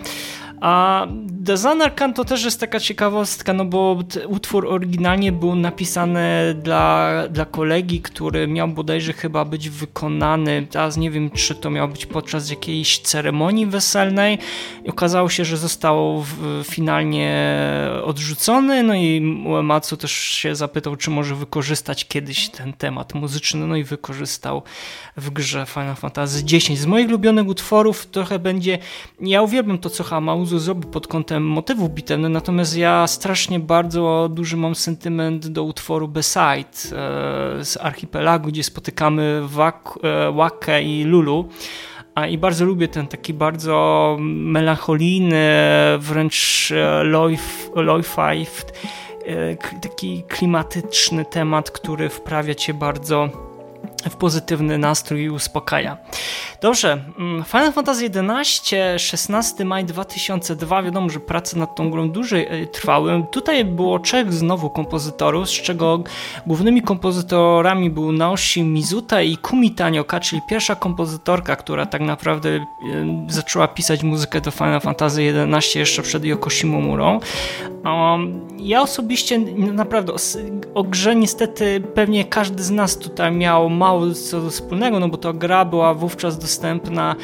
A Designer to też jest taka ciekawostka, no bo utwór oryginalnie był napisany dla, dla kolegi, który miał bodajże chyba być wykonany, teraz nie wiem, czy to miał być podczas jakiejś ceremonii weselnej. I okazało się, że został finalnie odrzucony, no i Uematsu też się zapytał, czy może wykorzystać kiedyś ten temat muzyczny, no i wykorzystał w grze Final Fantasy X. Z moich ulubionych utworów trochę będzie, ja uwielbiam to, co Hamauzu zrobił pod kątem motywów bitewnych, natomiast ja strasznie bardzo duży mam sentyment do utworu Beside e, z Archipelagu, gdzie spotykamy Wakę i Lulu. I bardzo lubię ten taki bardzo melancholijny, wręcz e, lo-fi, e, taki klimatyczny temat, który wprawia cię bardzo w pozytywny nastrój i uspokaja. Dobrze, mm, Final Fantasy XI, 16 maj 2002, wiadomo, że prace nad tą grą dłużej e, trwały. Tutaj było trzech znowu kompozytorów, z czego głównymi kompozytorami był Naoshi Mizuta i Kumi Tanioka, czyli pierwsza kompozytorka, która tak naprawdę e, zaczęła pisać muzykę do Final Fantasy XI jeszcze przed Yoko Shimomurą. Ja osobiście naprawdę o grze niestety pewnie każdy z nas tutaj miał mało co wspólnego, no bo to gra była wówczas dostępna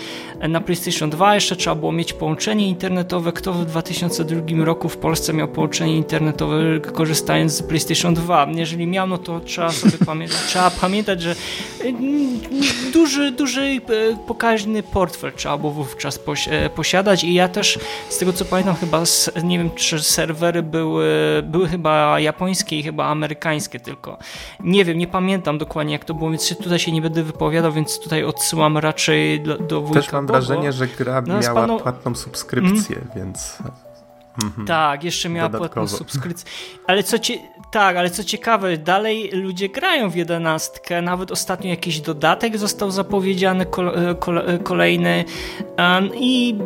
na PlayStation 2, jeszcze trzeba było mieć połączenie internetowe. Kto w 2002 roku w Polsce miał połączenie internetowe korzystając z PlayStation 2? Jeżeli miał, no to trzeba sobie pamiętać, trzeba pamiętać, że mm, duży, duży e, pokaźny portfel trzeba było wówczas e, posiadać i ja też z tego co pamiętam chyba, nie wiem czy serwery były, były chyba japońskie i chyba amerykańskie tylko. Nie wiem, nie pamiętam dokładnie jak to było, więc tutaj się nie będę wypowiadał, więc tutaj odsyłam raczej do, do wujka Też mam wrażenie, że gra miała panu... płatną subskrypcję, mm. więc... Mhm. Tak, jeszcze miała Dodatkowo. płatną subskrypcję. Ale co ci... Tak, ale co ciekawe, dalej ludzie grają w jedenastkę. Nawet ostatnio jakiś dodatek został zapowiedziany kolejny. I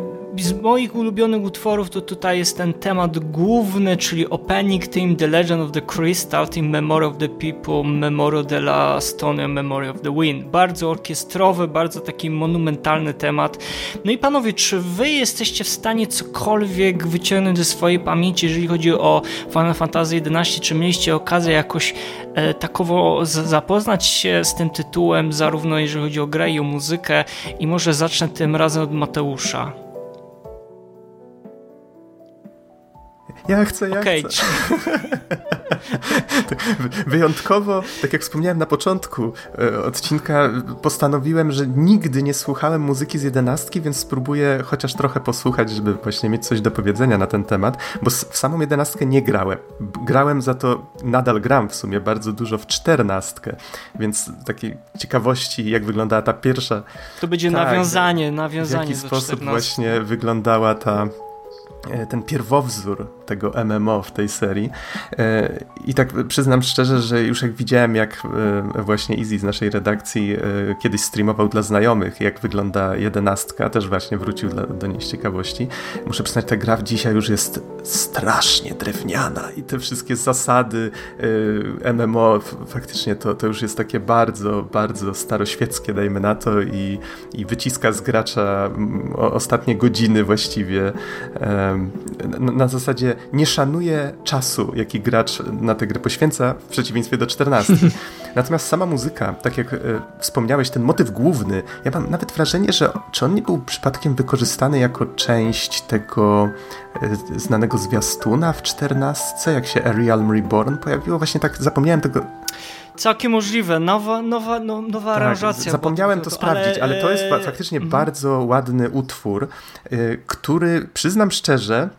z moich ulubionych utworów to tutaj jest ten temat główny, czyli opening theme The Legend of the Crystal, theme Memory of the People, Memory de la Stone, Memory of the Wind. Bardzo orkiestrowy, bardzo taki monumentalny temat. No i panowie, czy wy jesteście w stanie cokolwiek wyciągnąć ze swojej pamięci, jeżeli chodzi o Final Fantasy XI? Czy mieliście okazję jakoś e, takowo zapoznać się z tym tytułem, zarówno jeżeli chodzi o grę i o muzykę? I może zacznę tym razem od Mateusza. Ja chcę, ja okay. chcę. Wyjątkowo, tak jak wspomniałem na początku e, odcinka, postanowiłem, że nigdy nie słuchałem muzyki z jedenastki, więc spróbuję chociaż trochę posłuchać, żeby właśnie mieć coś do powiedzenia na ten temat, bo w samą jedenastkę nie grałem. Grałem za to, nadal gram w sumie bardzo dużo w czternastkę, więc takiej ciekawości, jak wyglądała ta pierwsza... To będzie tak, nawiązanie, nawiązanie W jaki sposób 14. właśnie wyglądała ta ten pierwowzór tego MMO w tej serii. E, I tak przyznam szczerze, że już jak widziałem, jak e, właśnie Easy z naszej redakcji kiedyś streamował dla znajomych, jak wygląda jedenastka, też właśnie wrócił do niej z ciekawości. Muszę przyznać, ta gra dzisiaj już jest strasznie drewniana i te wszystkie zasady MMO faktycznie to, to już jest takie bardzo, bardzo staroświeckie, dajmy na to, i, i wyciska z gracza ostatnie godziny właściwie na zasadzie nie szanuje czasu, jaki gracz na tę grę poświęca, w przeciwieństwie do 14. Natomiast sama muzyka, tak jak e, wspomniałeś, ten motyw główny, ja mam nawet wrażenie, że czy on nie był przypadkiem wykorzystany jako część tego e, znanego zwiastuna w 14, jak się A Realm Reborn pojawiło? Właśnie tak zapomniałem tego Całkiem możliwe. Nowa, nowa, no, nowa tak, aranżacja. Zapomniałem to sprawdzić, ale, ale to jest faktycznie mm. bardzo ładny utwór, y, który przyznam szczerze,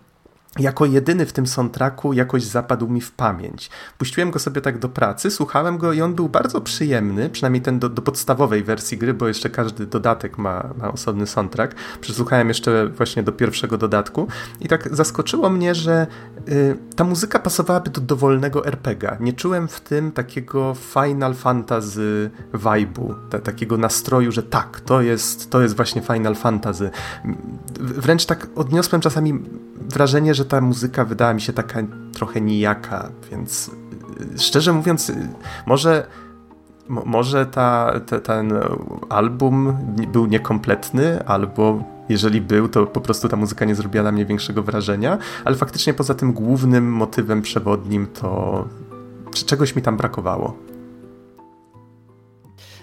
jako jedyny w tym soundtracku jakoś zapadł mi w pamięć. Puściłem go sobie tak do pracy, słuchałem go i on był bardzo przyjemny, przynajmniej ten do, do podstawowej wersji gry, bo jeszcze każdy dodatek ma, ma osobny soundtrack. Przesłuchałem jeszcze właśnie do pierwszego dodatku i tak zaskoczyło mnie, że y, ta muzyka pasowałaby do dowolnego RPG. Nie czułem w tym takiego Final Fantasy vibe'u, ta, takiego nastroju, że tak, to jest, to jest właśnie Final Fantasy. Wręcz tak odniosłem czasami wrażenie, że ta muzyka wydała mi się taka trochę nijaka, więc y, szczerze mówiąc, y, może może ta, ten album był niekompletny, albo jeżeli był, to po prostu ta muzyka nie zrobiła na mnie większego wrażenia, ale faktycznie poza tym głównym motywem przewodnim to czegoś mi tam brakowało.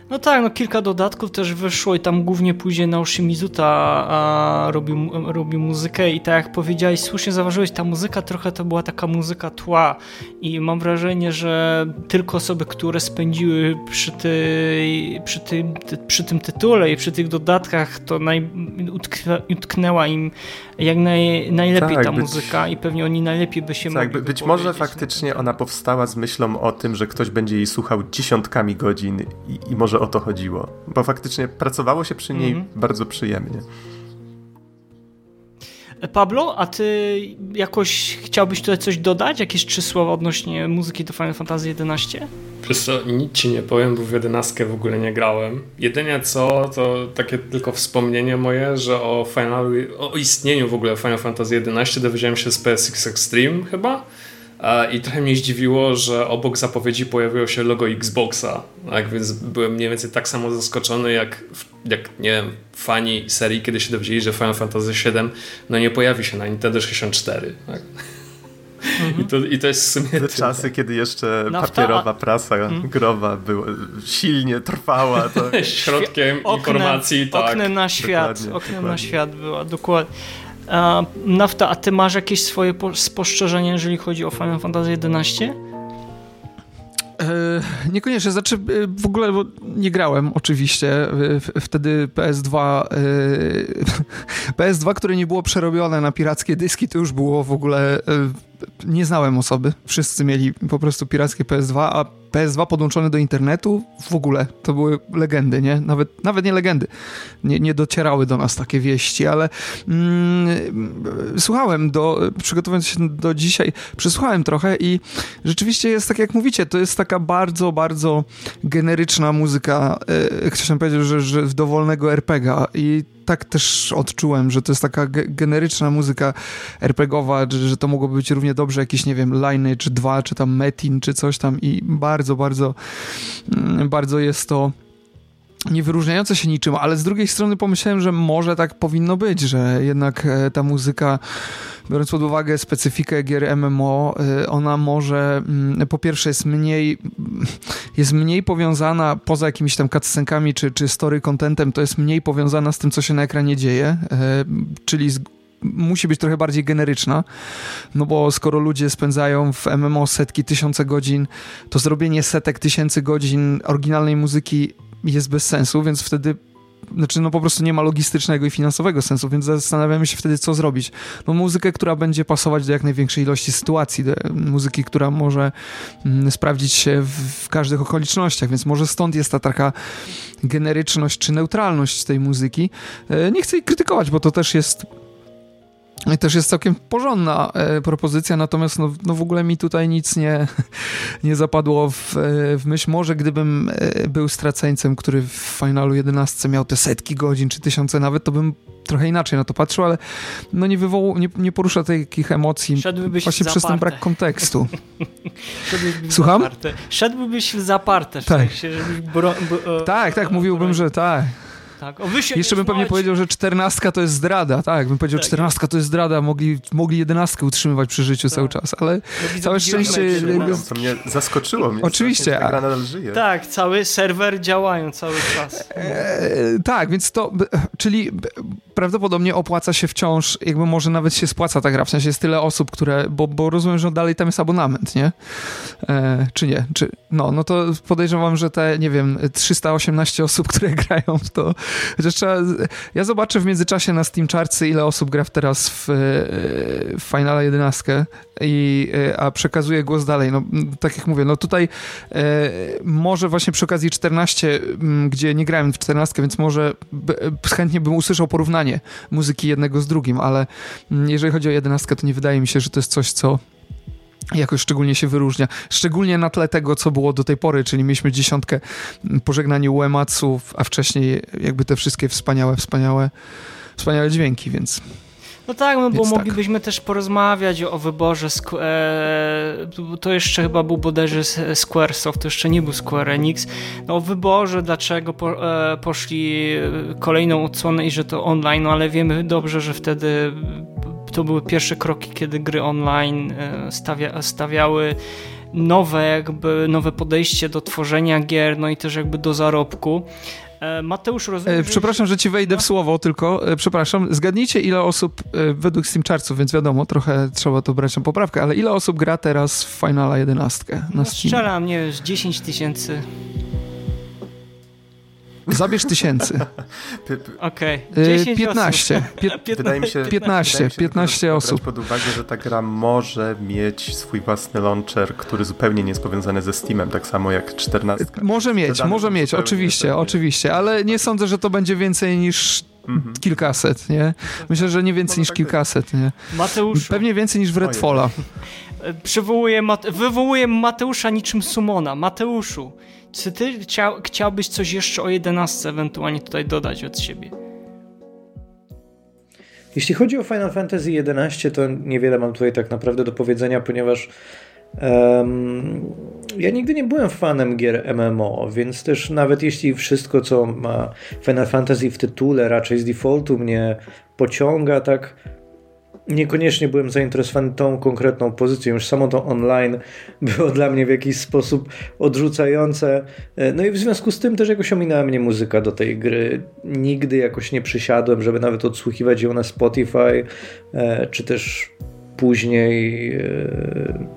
No tak, no kilka dodatków też wyszło i tam głównie później Naoshi Mizuta a, robił, robił muzykę i tak jak powiedziałeś, słusznie zauważyłeś, ta muzyka trochę to była taka muzyka tła i mam wrażenie, że tylko osoby, które spędziły przy, tej, przy, tym, przy tym tytule i przy tych dodatkach, to naj, utknęła im jak naj, najlepiej tak, ta być, muzyka i pewnie oni najlepiej by się tak, mogli Być może faktycznie ona powstała z myślą o tym, że ktoś będzie jej słuchał dziesiątkami godzin i, i może o to chodziło. Bo faktycznie pracowało się przy niej mm bardzo przyjemnie. Pablo, a ty jakoś chciałbyś tutaj coś dodać? Jakieś trzy słowa odnośnie muzyki do Final Fantasy XI? Przez co nic ci nie powiem, bo w 11 w ogóle nie grałem. Jedynie co, to takie tylko wspomnienie moje, że o Final, o istnieniu w ogóle Final Fantasy XI dowiedziałem się z PSX Extreme chyba. I trochę mnie zdziwiło, że obok zapowiedzi pojawiło się logo Xboxa. Tak więc byłem mniej więcej tak samo zaskoczony, jak, jak nie wiem, fani serii, kiedy się dowiedzieli, że Final Fantasy VII no nie pojawi się na Nintendo 64. Tak? Mhm. I, to, I to jest w sumie. Te czasy, kiedy jeszcze Nafta, papierowa prasa mhm. growa była, silnie trwała. To... Środkiem oknem, informacji, tak. Oknem na świat. Dokładnie, oknem dokładnie. na świat była, dokładnie. Nafta, a ty masz jakieś swoje spostrzeżenia, jeżeli chodzi o Final Fantasy XI? E, niekoniecznie, znaczy e, w ogóle nie grałem oczywiście. Wtedy PS2 e, PS2, które nie było przerobione na pirackie dyski, to już było w ogóle nie znałem osoby. Wszyscy mieli po prostu pirackie PS2, a PS2 podłączone do internetu w ogóle to były legendy, nie? Nawet, nawet nie legendy. Nie, nie docierały do nas takie wieści, ale mm, słuchałem do, przygotowując się do dzisiaj, przesłuchałem trochę i rzeczywiście jest tak jak mówicie, to jest taka bardzo, bardzo generyczna muzyka, yy, chciałem powiedzieć, że, że dowolnego RPGa i tak też odczułem, że to jest taka generyczna muzyka RPGowa, że, że to mogłoby być równie dobrze jakiś, nie wiem, Lineage 2, czy tam Metin, czy coś tam i bardzo, bardzo, mm, bardzo jest to nie wyróżniające się niczym, ale z drugiej strony pomyślałem, że może tak powinno być, że jednak e, ta muzyka, biorąc pod uwagę specyfikę gier MMO, e, ona może mm, po pierwsze jest mniej jest mniej powiązana poza jakimiś tam cutscenkami czy, czy story contentem, to jest mniej powiązana z tym, co się na ekranie dzieje, e, czyli z musi być trochę bardziej generyczna, no bo skoro ludzie spędzają w MMO setki, tysiące godzin, to zrobienie setek tysięcy godzin oryginalnej muzyki jest bez sensu, więc wtedy znaczy no po prostu nie ma logistycznego i finansowego sensu, więc zastanawiamy się wtedy, co zrobić. No muzykę, która będzie pasować do jak największej ilości sytuacji, muzyki, która może mm, sprawdzić się w, w, każdych okolicznościach, więc może stąd jest ta taka generyczność czy neutralność tej muzyki. E, nie chcę jej krytykować, bo to też jest też jest całkiem porządna e, propozycja, natomiast no, no, w ogóle mi tutaj nic nie, nie zapadło w, e, w myśl. Może gdybym e, był straceńcem, który w finalu 11 miał te setki godzin czy tysiące nawet, to bym trochę inaczej na to patrzył, ale no nie, wywołał, nie, nie porusza takich emocji Szedłbyś właśnie przez ten brak kontekstu. Szedłbyś Słucham? W zaparte. Szedłbyś w zaparte. W tak. Sensie, bro, tak, tak, mówiłbym, że tak. Tak. O, Jeszcze bym pewnie powiedział, że czternastka to jest zdrada, tak, bym powiedział, tak. czternastka to jest zdrada, mogli, mogli jedenastkę utrzymywać przy życiu tak. cały czas, ale całe szczęście... Co mnie zaskoczyło. Mnie Oczywiście. A... nadal żyje. Tak, cały serwer działają cały czas. E, tak, więc to, czyli prawdopodobnie opłaca się wciąż, jakby może nawet się spłaca ta gra, w sensie jest tyle osób, które, bo, bo rozumiem, że dalej tam jest abonament, nie? E, czy nie? Czy, no, no to podejrzewam, że te, nie wiem, 318 osób, które grają w to, chociaż trzeba, ja zobaczę w międzyczasie na Steam Chartsy, ile osób gra teraz w, e, w Finala 11 i, e, a przekazuję głos dalej, no tak jak mówię, no tutaj e, może właśnie przy okazji 14, gdzie nie grałem w 14, więc może chętnie bym usłyszał porównanie muzyki jednego z drugim, ale jeżeli chodzi o 11, to nie wydaje mi się, że to jest coś, co jakoś szczególnie się wyróżnia. Szczególnie na tle tego, co było do tej pory, czyli mieliśmy dziesiątkę pożegnanie Uematsu, a wcześniej jakby te wszystkie wspaniałe, wspaniałe, wspaniałe dźwięki, więc... No tak, no bo tak. moglibyśmy też porozmawiać o wyborze. E, to jeszcze chyba był bodajże Squaresoft, to jeszcze nie był Square Enix. No o wyborze, dlaczego e, poszli kolejną odsłonę i że to online, no ale wiemy dobrze, że wtedy to były pierwsze kroki, kiedy gry online e, stawia, stawiały nowe jakby, nowe podejście do tworzenia gier, no i też jakby do zarobku. E, Mateusz, rozumiem, e, Przepraszam, że ci wejdę w no. słowo tylko. Przepraszam. Zgadnijcie, ile osób według Steam Chartsów, więc wiadomo, trochę trzeba to brać na poprawkę, ale ile osób gra teraz w Finala 11 na no, Steam? Strzelam, nie wiem, 10 tysięcy. Zabierz tysięcy. Okej. Okay. 15. Wydaje mi się, 15, 15 osób. pod uwagę, że ta gra może mieć swój własny launcher, który zupełnie nie jest powiązany ze Steamem, tak samo jak 14. Może mieć, może mieć, oczywiście, oczywiście, ale nie sądzę, że to będzie więcej niż mhm. kilkaset, nie? Myślę, że nie więcej niż tak kilkaset, nie? Mateusz. Pewnie więcej niż w Redfalla. Przywołuję, wywołuję Mateusza niczym Sumona. Mateuszu, czy ty chciał, chciałbyś coś jeszcze o 11 ewentualnie tutaj dodać od siebie? Jeśli chodzi o Final Fantasy XI, to niewiele mam tutaj tak naprawdę do powiedzenia, ponieważ um, ja nigdy nie byłem fanem gier MMO, więc też nawet jeśli wszystko, co ma Final Fantasy w tytule, raczej z defaultu mnie pociąga, tak niekoniecznie byłem zainteresowany tą konkretną pozycją. Już samo to online było dla mnie w jakiś sposób odrzucające. E, no i w związku z tym też jakoś ominęła mnie muzyka do tej gry. Nigdy jakoś nie przysiadłem, żeby nawet odsłuchiwać ją na Spotify, e, czy też później e,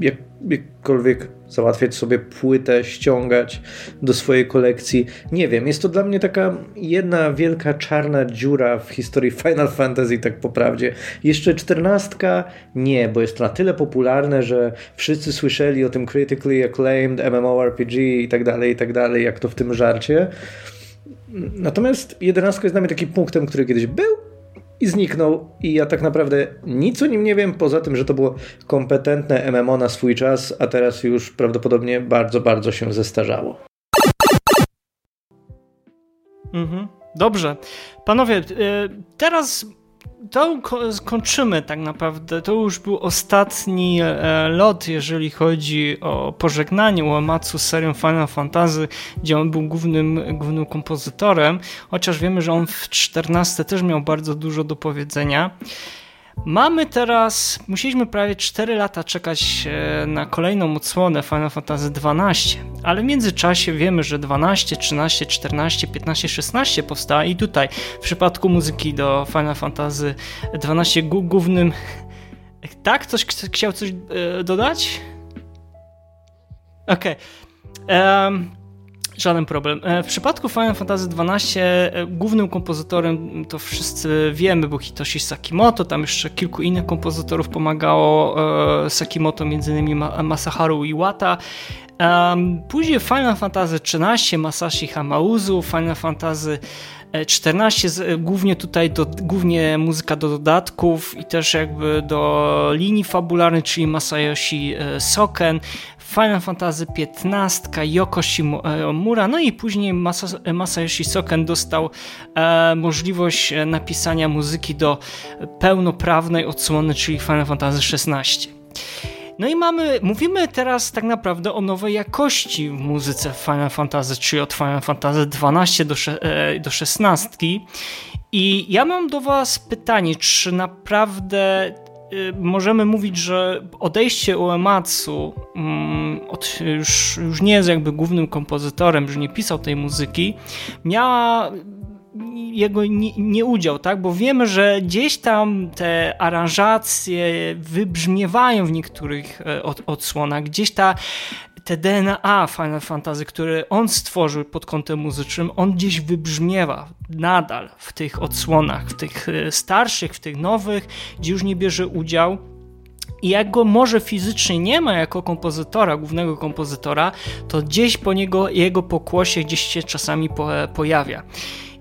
jak, jakkolwiek załatwiać sobie płytę, ściągać do swojej kolekcji. Nie wiem, jest to dla mnie taka jedna wielka czarna dziura w historii Final Fantasy, tak po prawdzie. Jeszcze czternastka nie, bo jest to na tyle popularne, że wszyscy słyszeli o tym critically acclaimed MMORPG i tak dalej, i tak dalej, jak to w tym żarcie. Natomiast jedenastka jest dla mnie takim punktem, który kiedyś był, i zniknął i ja tak naprawdę nic o nim nie wiem, poza tym, że to było kompetentne MMO na swój czas, a teraz już prawdopodobnie bardzo, bardzo się zestarzało. Mhm. Dobrze. Panowie, y, teraz to kończymy tak naprawdę. To już był ostatni e, lot, jeżeli chodzi o pożegnanie Uematsu z serią Final Fantasy, gdzie on był głównym, głównym kompozytorem, chociaż wiemy, że on w 14 też miał bardzo dużo do powiedzenia. Mamy teraz, musieliśmy prawie 4 lata czekać e, na kolejną odsłonę Final Fantasy XII, ale w międzyczasie wiemy, że 12, 13, 14, 15, 16 powstała i tutaj w przypadku muzyki do Final Fantasy XII głównym... Tak? Coś, chciał coś e, dodać? Okej. Okay. Um, Żaden problem. E, w przypadku Final Fantasy XII e, głównym kompozytorem, to wszyscy wiemy, był Hitoshi Sakimoto, tam jeszcze kilku innych kompozytorów pomagało e, Sakimoto, m.in. Masaharu Iwata. Później Final Fantasy XIII, Masashi Hamauzu, Final Fantasy 14 głównie tutaj do, głównie muzyka do dodatków i też jakby do linii fabularnej, czyli Masayoshi Soken. Final Fantasy XV, Yoko Shimomura, no i później Masayoshi Soken dostał e, możliwość e, napisania muzyki do pełnoprawnej odsłony, czyli Final Fantasy XVI. No i mamy, mówimy teraz tak naprawdę o nowej jakości w muzyce Final Fantasy, czyli od Final Fantasy 12 do, e, do 16. I ja mam do Was pytanie, czy naprawdę możemy mówić, że odejście Uematsu mm, od, już, już nie jest jakby głównym kompozytorem, że nie pisał tej muzyki, miała jego nieudział, nie tak? Bo wiemy, że gdzieś tam te aranżacje wybrzmiewają w niektórych e, od, odsłonach, gdzieś ta te DNA Final Fantasy, które on stworzył pod kątem muzycznym, on gdzieś wybrzmiewa nadal w tych odsłonach, w tych e, starszych, w tych nowych, gdzie już nie bierze udział. I jak go może fizycznie nie ma jako kompozytora, głównego kompozytora, to gdzieś po niego, jego pokłosie gdzieś się czasami e, pojawia.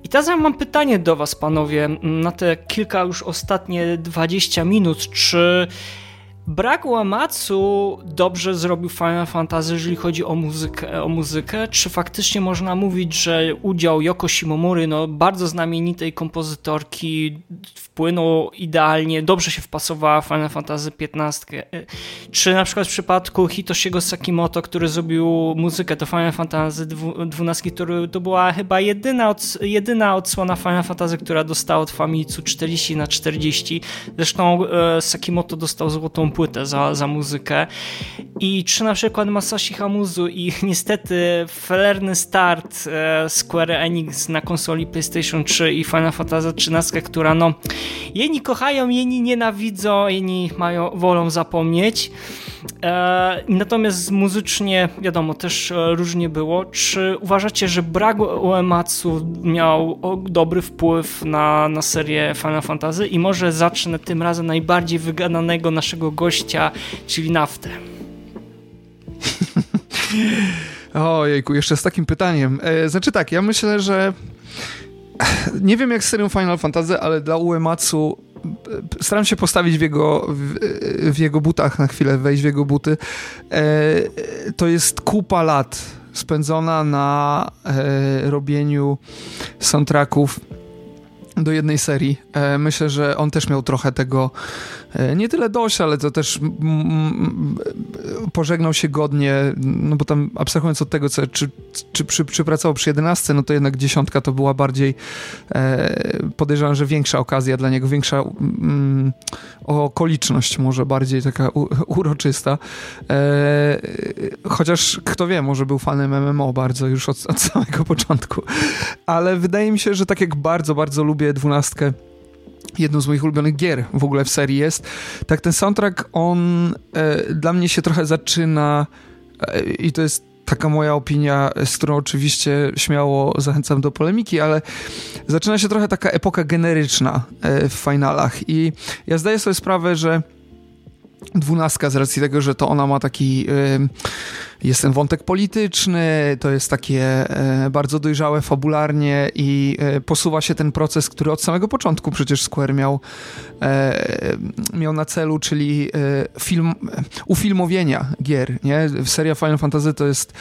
I teraz ja mam pytanie do Was, panowie, na te kilka już ostatnie 20 minut. Czy Brak Uematsu dobrze zrobił Final Fantasy, jeżeli chodzi o muzykę, o muzykę. Czy faktycznie można mówić, że udział Yoko Shimomuri, no bardzo znamienitej kompozytorki, wpłynął idealnie, dobrze się wpasowała Final Fantasy XV? Czy na przykład w przypadku Hitoshiego Sakimoto, który zrobił muzykę do Final Fantasy XII, który to była chyba jedyna, od, jedyna odsłona Final Fantasy, która dostała od Famitsu 40 na 40. Zresztą e, Sakimoto dostał złotą płytę za, za muzykę. I czy na przykład Masashi Hamuzu i niestety felerny start e, Square Enix na konsoli PlayStation 3 i Final Fantasy 13, która no jedni kochają, jedni nienawidzą, jedni mają, wolą zapomnieć. E, natomiast muzycznie, wiadomo, też e, różnie było. Czy uważacie, że brak Uematsu miał dobry wpływ na, na serię Final Fantasy? I może zacznę tym razem najbardziej wygadanego naszego gościa, czyli Naftę. Ojejku, jeszcze z takim pytaniem. E, znaczy tak, ja myślę, że nie wiem jak z serią Final Fantasy, ale dla Uematsu staram się postawić w jego, w, w, jego butach na chwilę, wejść w jego buty. E, to jest kupa lat spędzona na e, robieniu soundtracków do jednej serii. E, myślę, że on też miał trochę tego E, nie tyle dość, ale to też pożegnał się godnie, no bo tam abstrahując od tego, co, czy, czy przy, przypracował przy 11, no to jednak dziesiątka to była bardziej e, podejrzewam, że większa okazja dla niego, większa mm, okoliczność może bardziej taka u, uroczysta. E, chociaż kto wie, może był fanem MMO bardzo już od, od samego początku. Ale wydaje mi się, że tak jak bardzo, bardzo lubię dwunastkę jedną z moich ulubionych gier w ogóle w serii jest. Tak ten soundtrack, on e, dla mnie się trochę zaczyna e, i to jest taka moja opinia, z którą oczywiście śmiało zachęcam do polemiki, ale zaczyna się trochę taka epoka generyczna e, w finalach i ja zdaję sobie sprawę, że dwunastka z racji tego, że to ona ma taki jest ten wątek polityczny, to jest takie e, bardzo dojrzałe fabularnie i e, posuwa się ten proces, który od samego początku przecież Square miał, e, miał na celu, czyli film, ufilmowienia gier. Nie? Seria Final Fantasy to jest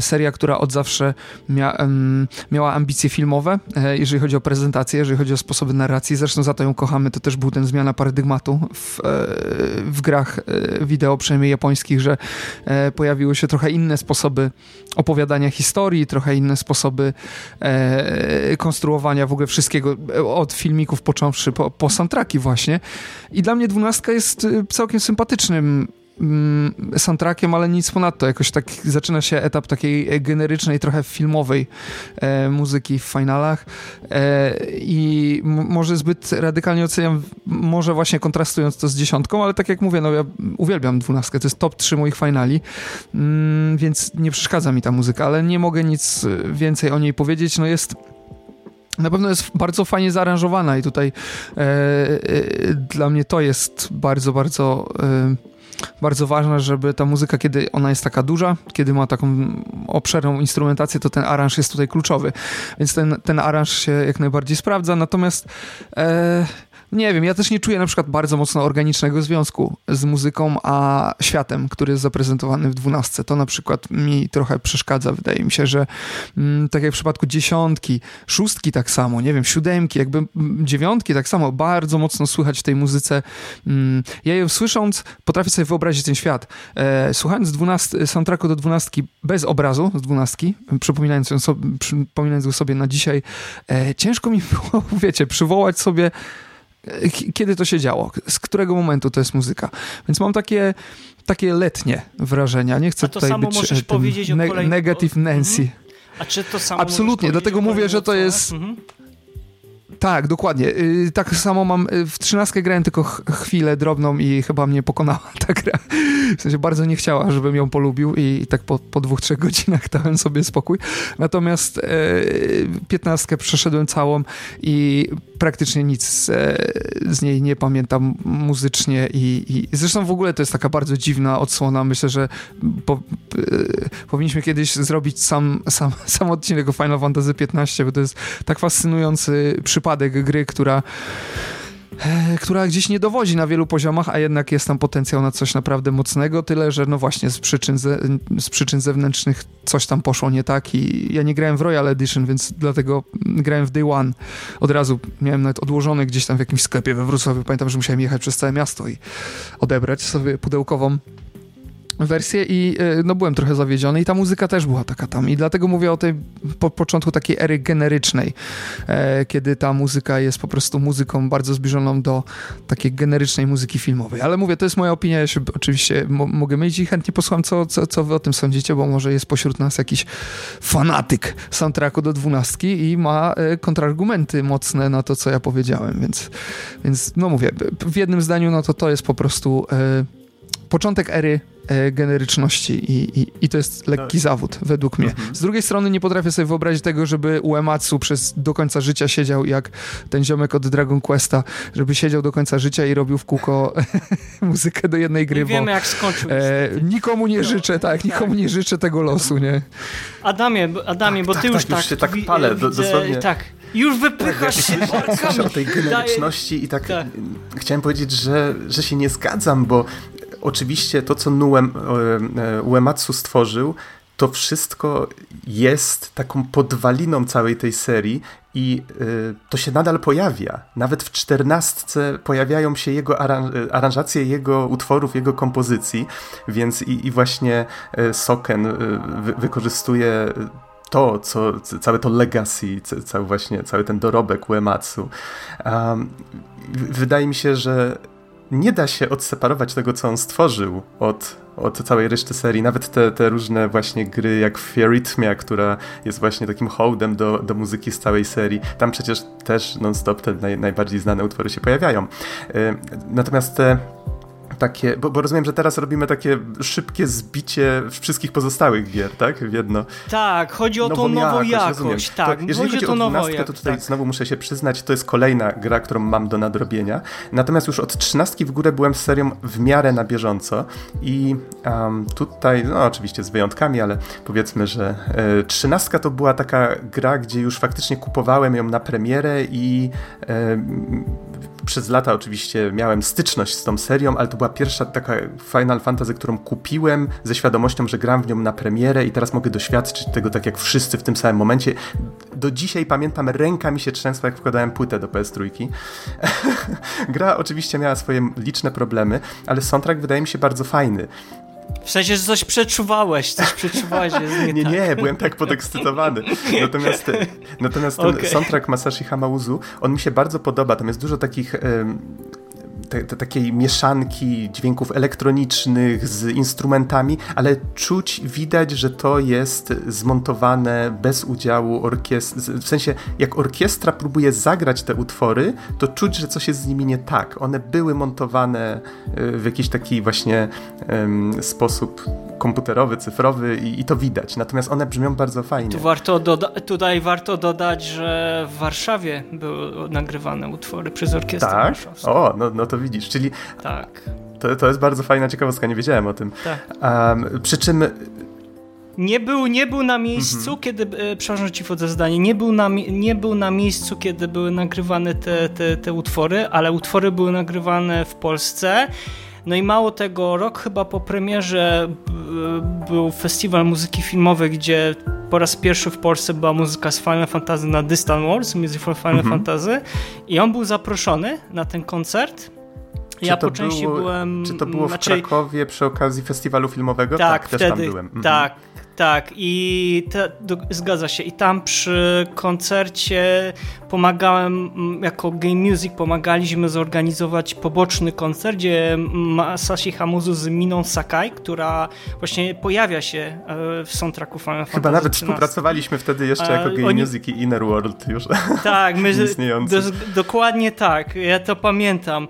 seria, która od zawsze mia, miała ambicje filmowe, jeżeli chodzi o prezentację, jeżeli chodzi o sposoby narracji. Zresztą za to ją kochamy. To też był ten zmiana paradygmatu w, w grach wideo, przynajmniej japońskich, że pojawiły się trochę inne sposoby opowiadania historii, trochę inne sposoby e, konstruowania w ogóle wszystkiego, e, od filmików począwszy po, po soundtracki właśnie. I dla mnie dwunastka jest e, całkiem sympatycznym soundtrackiem, ale nic ponadto. Jakoś tak zaczyna się etap takiej generycznej, trochę filmowej e, muzyki w finalach e, i może zbyt radykalnie oceniam, może właśnie kontrastując to z dziesiątką, ale tak jak mówię, no ja uwielbiam dwunastkę, to jest top 3 moich finali, mm, więc nie przeszkadza mi ta muzyka, ale nie mogę nic więcej o niej powiedzieć. No jest na pewno jest bardzo fajnie zaaranżowana i tutaj e, e, dla mnie to jest bardzo, bardzo e, bardzo ważne, żeby ta muzyka, kiedy ona jest taka duża, kiedy ma taką obszerną instrumentację, to ten aranż jest tutaj kluczowy. Więc ten, ten aranż się jak najbardziej sprawdza. Natomiast e, nie wiem, ja też nie czuję na przykład bardzo mocno organicznego związku z muzyką, a światem, który jest zaprezentowany w dwunastce. To na przykład mi trochę przeszkadza. Wydaje mi się, że mm, tak jak w przypadku dziesiątki, szóstki tak samo, nie wiem, siódemki, jakby mm, dziewiątki tak samo, bardzo mocno słychać w tej muzyce. Mm, ja ją słysząc, potrafię sobie wyobrazić ten świat. E, słuchając 12, soundtracku do dwunastki bez obrazu z dwunastki, przypominając, ją sobie, przypominając go sobie na dzisiaj, e, ciężko mi było, wiecie, przywołać sobie kiedy to się działo, z którego momentu to jest muzyka. Więc mam takie, takie letnie wrażenia. Nie chcę tutaj być możesz powiedzieć o negative Nancy. Mhm. A czy to samo Absolutnie, dlatego mówię, że to jest... Mhm. Tak, dokładnie. Y, tak samo mam, y, w trzynastkę grałem tylko chwilę drobną i chyba mnie pokonała ta gra. W sensie bardzo nie chciała, żebym ją polubił i, tak po, po dwóch, trzech godzinach dałem sobie spokój. Natomiast e, piętnastkę przeszedłem całą i praktycznie nic e, z niej nie pamiętam muzycznie i, i, zresztą w ogóle to jest taka bardzo dziwna odsłona. Myślę, że po, e, powinniśmy kiedyś zrobić sam, sam, sam odcinek o Final Fantasy XV, bo to jest tak fascynujący przypadek gry, która e, która gdzieś nie dowodzi na wielu poziomach, a jednak jest tam potencjał na coś naprawdę mocnego, tyle że no właśnie z przyczyn, ze, z przyczyn zewnętrznych coś tam poszło nie tak i ja nie grałem w Royal Edition, więc dlatego grałem w Day One. Od razu miałem nawet odłożony gdzieś tam w jakimś sklepie we Wrocławiu. Pamiętam, że musiałem jechać przez całe miasto i odebrać sobie pudełkową wersję i e, no byłem trochę zawiedziony i ta muzyka też była taka tam. I dlatego mówię o tej po początku takiej ery generycznej, e, kiedy ta muzyka jest po prostu muzyką bardzo zbliżoną do takiej generycznej muzyki filmowej, ale mówię, to jest moja opinia, ja się oczywiście mogę mylić i chętnie posłucham, co, co, co wy o tym sądzicie, bo może jest pośród nas jakiś fanatyk soundtracku do dwunastki i ma e, kontrargumenty mocne na to, co ja powiedziałem, więc, więc no mówię, w jednym zdaniu, no to to jest po prostu e, początek ery generyczności i, i, i, to jest lekki no. zawód, według mnie. Mhm. Z drugiej strony nie potrafię sobie wyobrazić tego, żeby Uematsu przez do końca życia siedział jak ten ziomek od Dragon Questa, żeby siedział do końca życia i robił w kółko muzykę do jednej gry, nie wiemy jak skończył. E, nikomu nie życzę, tak, nikomu nie życzę tego losu, nie? Adamie, Adamie, tak, bo ty tak, już tak, tak... Już się tak palę, widzę, dosłownie. Tak, już wypychasz tak, się Słyszę o tej generyczności i tak, tak, chciałem powiedzieć, że, że się nie zgadzam, bo oczywiście to, co Nuem, e, Uematsu stworzył, to wszystko jest taką podwaliną całej tej serii i y, to się nadal pojawia. Nawet w czternastce pojawiają się jego aranżacje jego utworów, jego kompozycji, więc i, i właśnie Soken wy, wykorzystuje to, co, całe to legacy, cały właśnie, cały ten dorobek Uematsu. Um, wydaje mi się, że nie da się odseparować tego, co on stworzył od, od całej reszty serii. Nawet te, te różne właśnie gry jak Fiorytmia, która jest właśnie takim hołdem do, do muzyki z całej serii. Tam przecież też non-stop te naj, najbardziej znane utwory się pojawiają. Y, natomiast te takie, bo, bo, rozumiem, że teraz robimy takie szybkie zbicie wszystkich pozostałych gier, tak? W jedno. Tak, chodzi o tą nową jakość. jakość tak, to, jeżeli chodzi, chodzi o, 12, to tutaj tak. znowu muszę się przyznać, to jest kolejna gra, którą mam do nadrobienia. Natomiast już od 13 w górę byłem serią w miarę na bieżąco i um, tutaj, no oczywiście z wyjątkami, ale powiedzmy, że e, 13 to była taka gra, gdzie już faktycznie kupowałem ją na premierę i e, przez lata oczywiście miałem styczność z tą serią, ale to była pierwsza taka Final Fantasy, którą kupiłem ze świadomością, że gram w nią na premierę i teraz mogę doświadczyć tego tak jak wszyscy w tym samym momencie. Do dzisiaj pamiętam, ręka mi się trzęsła, jak wkładałem płytę do PS3. Gra oczywiście miała swoje liczne problemy, ale soundtrack wydaje mi się bardzo fajny. W sensie, że coś przeczuwałeś, coś przeczuwałeś, nie, nie, tak. nie, byłem tak podekscytowany. Natomiast, natomiast ten okay. soundtrack Masashi Hamauzu, on mi się bardzo podoba. Tam jest dużo takich um, te, te, takiej mieszanki dźwięków elektronicznych z instrumentami, ale czuć, widać, że to jest zmontowane bez udziału orkiestry. W sensie, jak orkiestra próbuje zagrać te utwory, to czuć, że coś jest z nimi nie tak. One były montowane e, w jakiś taki właśnie um, sposób komputerowy, cyfrowy i, i, to widać. Natomiast one brzmią bardzo fajnie. Tu warto tutaj warto dodać, że w Warszawie były nagrywane utwory przez orkiestrę tak? O, no, no to widzisz, czyli... Tak. To, to jest bardzo fajna ciekawostka, nie wiedziałem o tym. Tak. Um, przy czym Nie był, nie był na miejscu, mhm. kiedy, e, przepraszam, ci wchodzę zdanie, nie był, na, nie był na miejscu, kiedy były nagrywane te, te, te utwory, ale utwory były nagrywane w Polsce. No i mało tego, rok chyba po premierze był festiwal muzyki filmowej, gdzie po raz pierwszy w Polsce była muzyka z Final Fantasy na Distant Wars, Music for Final mhm. Fantasy i on był zaproszony na ten koncert. Czy ja po części było, byłem... Czy to było w znaczy, Krakowie przy okazji festiwalu filmowego? Tak, tak wtedy, też tam byłem. Mhm. Tak, tak, i te, do, zgadza się. I tam przy koncercie pomagałem, jako Game Music pomagaliśmy zorganizować poboczny koncert, gdzie Masashi Hamuzu z Miną Sakai, która właśnie pojawia się e, w soundtracku Final Fantasy Chyba nawet współpracowaliśmy wtedy jeszcze jako Game Oni... Music i Inner World już. Tak, my, do, dokładnie tak, ja to pamiętam.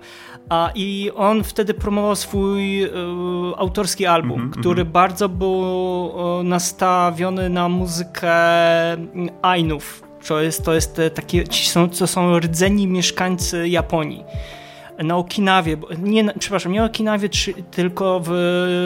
A, I on wtedy promował swój y, autorski album, mm -hmm, który mm -hmm. bardzo był y, nastawiony na muzykę Ainów. To jest, to jest takie, są, to są rdzeni mieszkańcy Japonii na Okinawie, nie, przepraszam, nie Okinawie, tylko w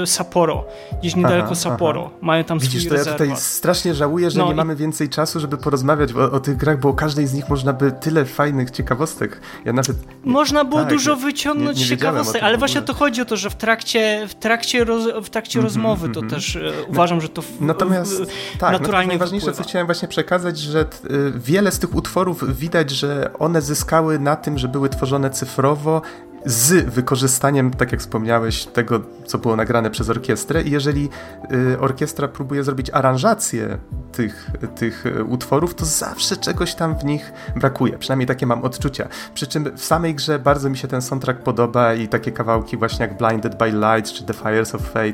Sapporo, gdzieś niedaleko aha, Sapporo. Aha. Mają tam Widzisz, swój to rezerwat. ja tutaj strasznie żałuję, że no nie i... mamy więcej czasu, żeby porozmawiać o, o, tych grach, bo o każdej z nich można by tyle fajnych ciekawostek. Ja nawet... Można było tak, dużo wyciągnąć nie, nie ciekawostek, ale właśnie to chodzi o to, że w trakcie, w trakcie, roz, w trakcie mm -hmm, rozmowy to mm -hmm. też e, uważam, że to w, Natomiast w, tak, naturalnie no najważniejsze, co chciałem właśnie przekazać, że t, y, wiele z tych utworów widać, że one zyskały na tym, że były tworzone cyfrowo z wykorzystaniem, tak jak wspomniałeś, tego, co było nagrane przez orkiestrę. I jeżeli y, orkiestra próbuje zrobić aranżację tych, tych y, utworów, to zawsze czegoś tam w nich brakuje. Przynajmniej takie mam odczucia. Przy czym w samej grze bardzo mi się ten soundtrack podoba i takie kawałki właśnie jak Blinded by Light czy The Fires of Fate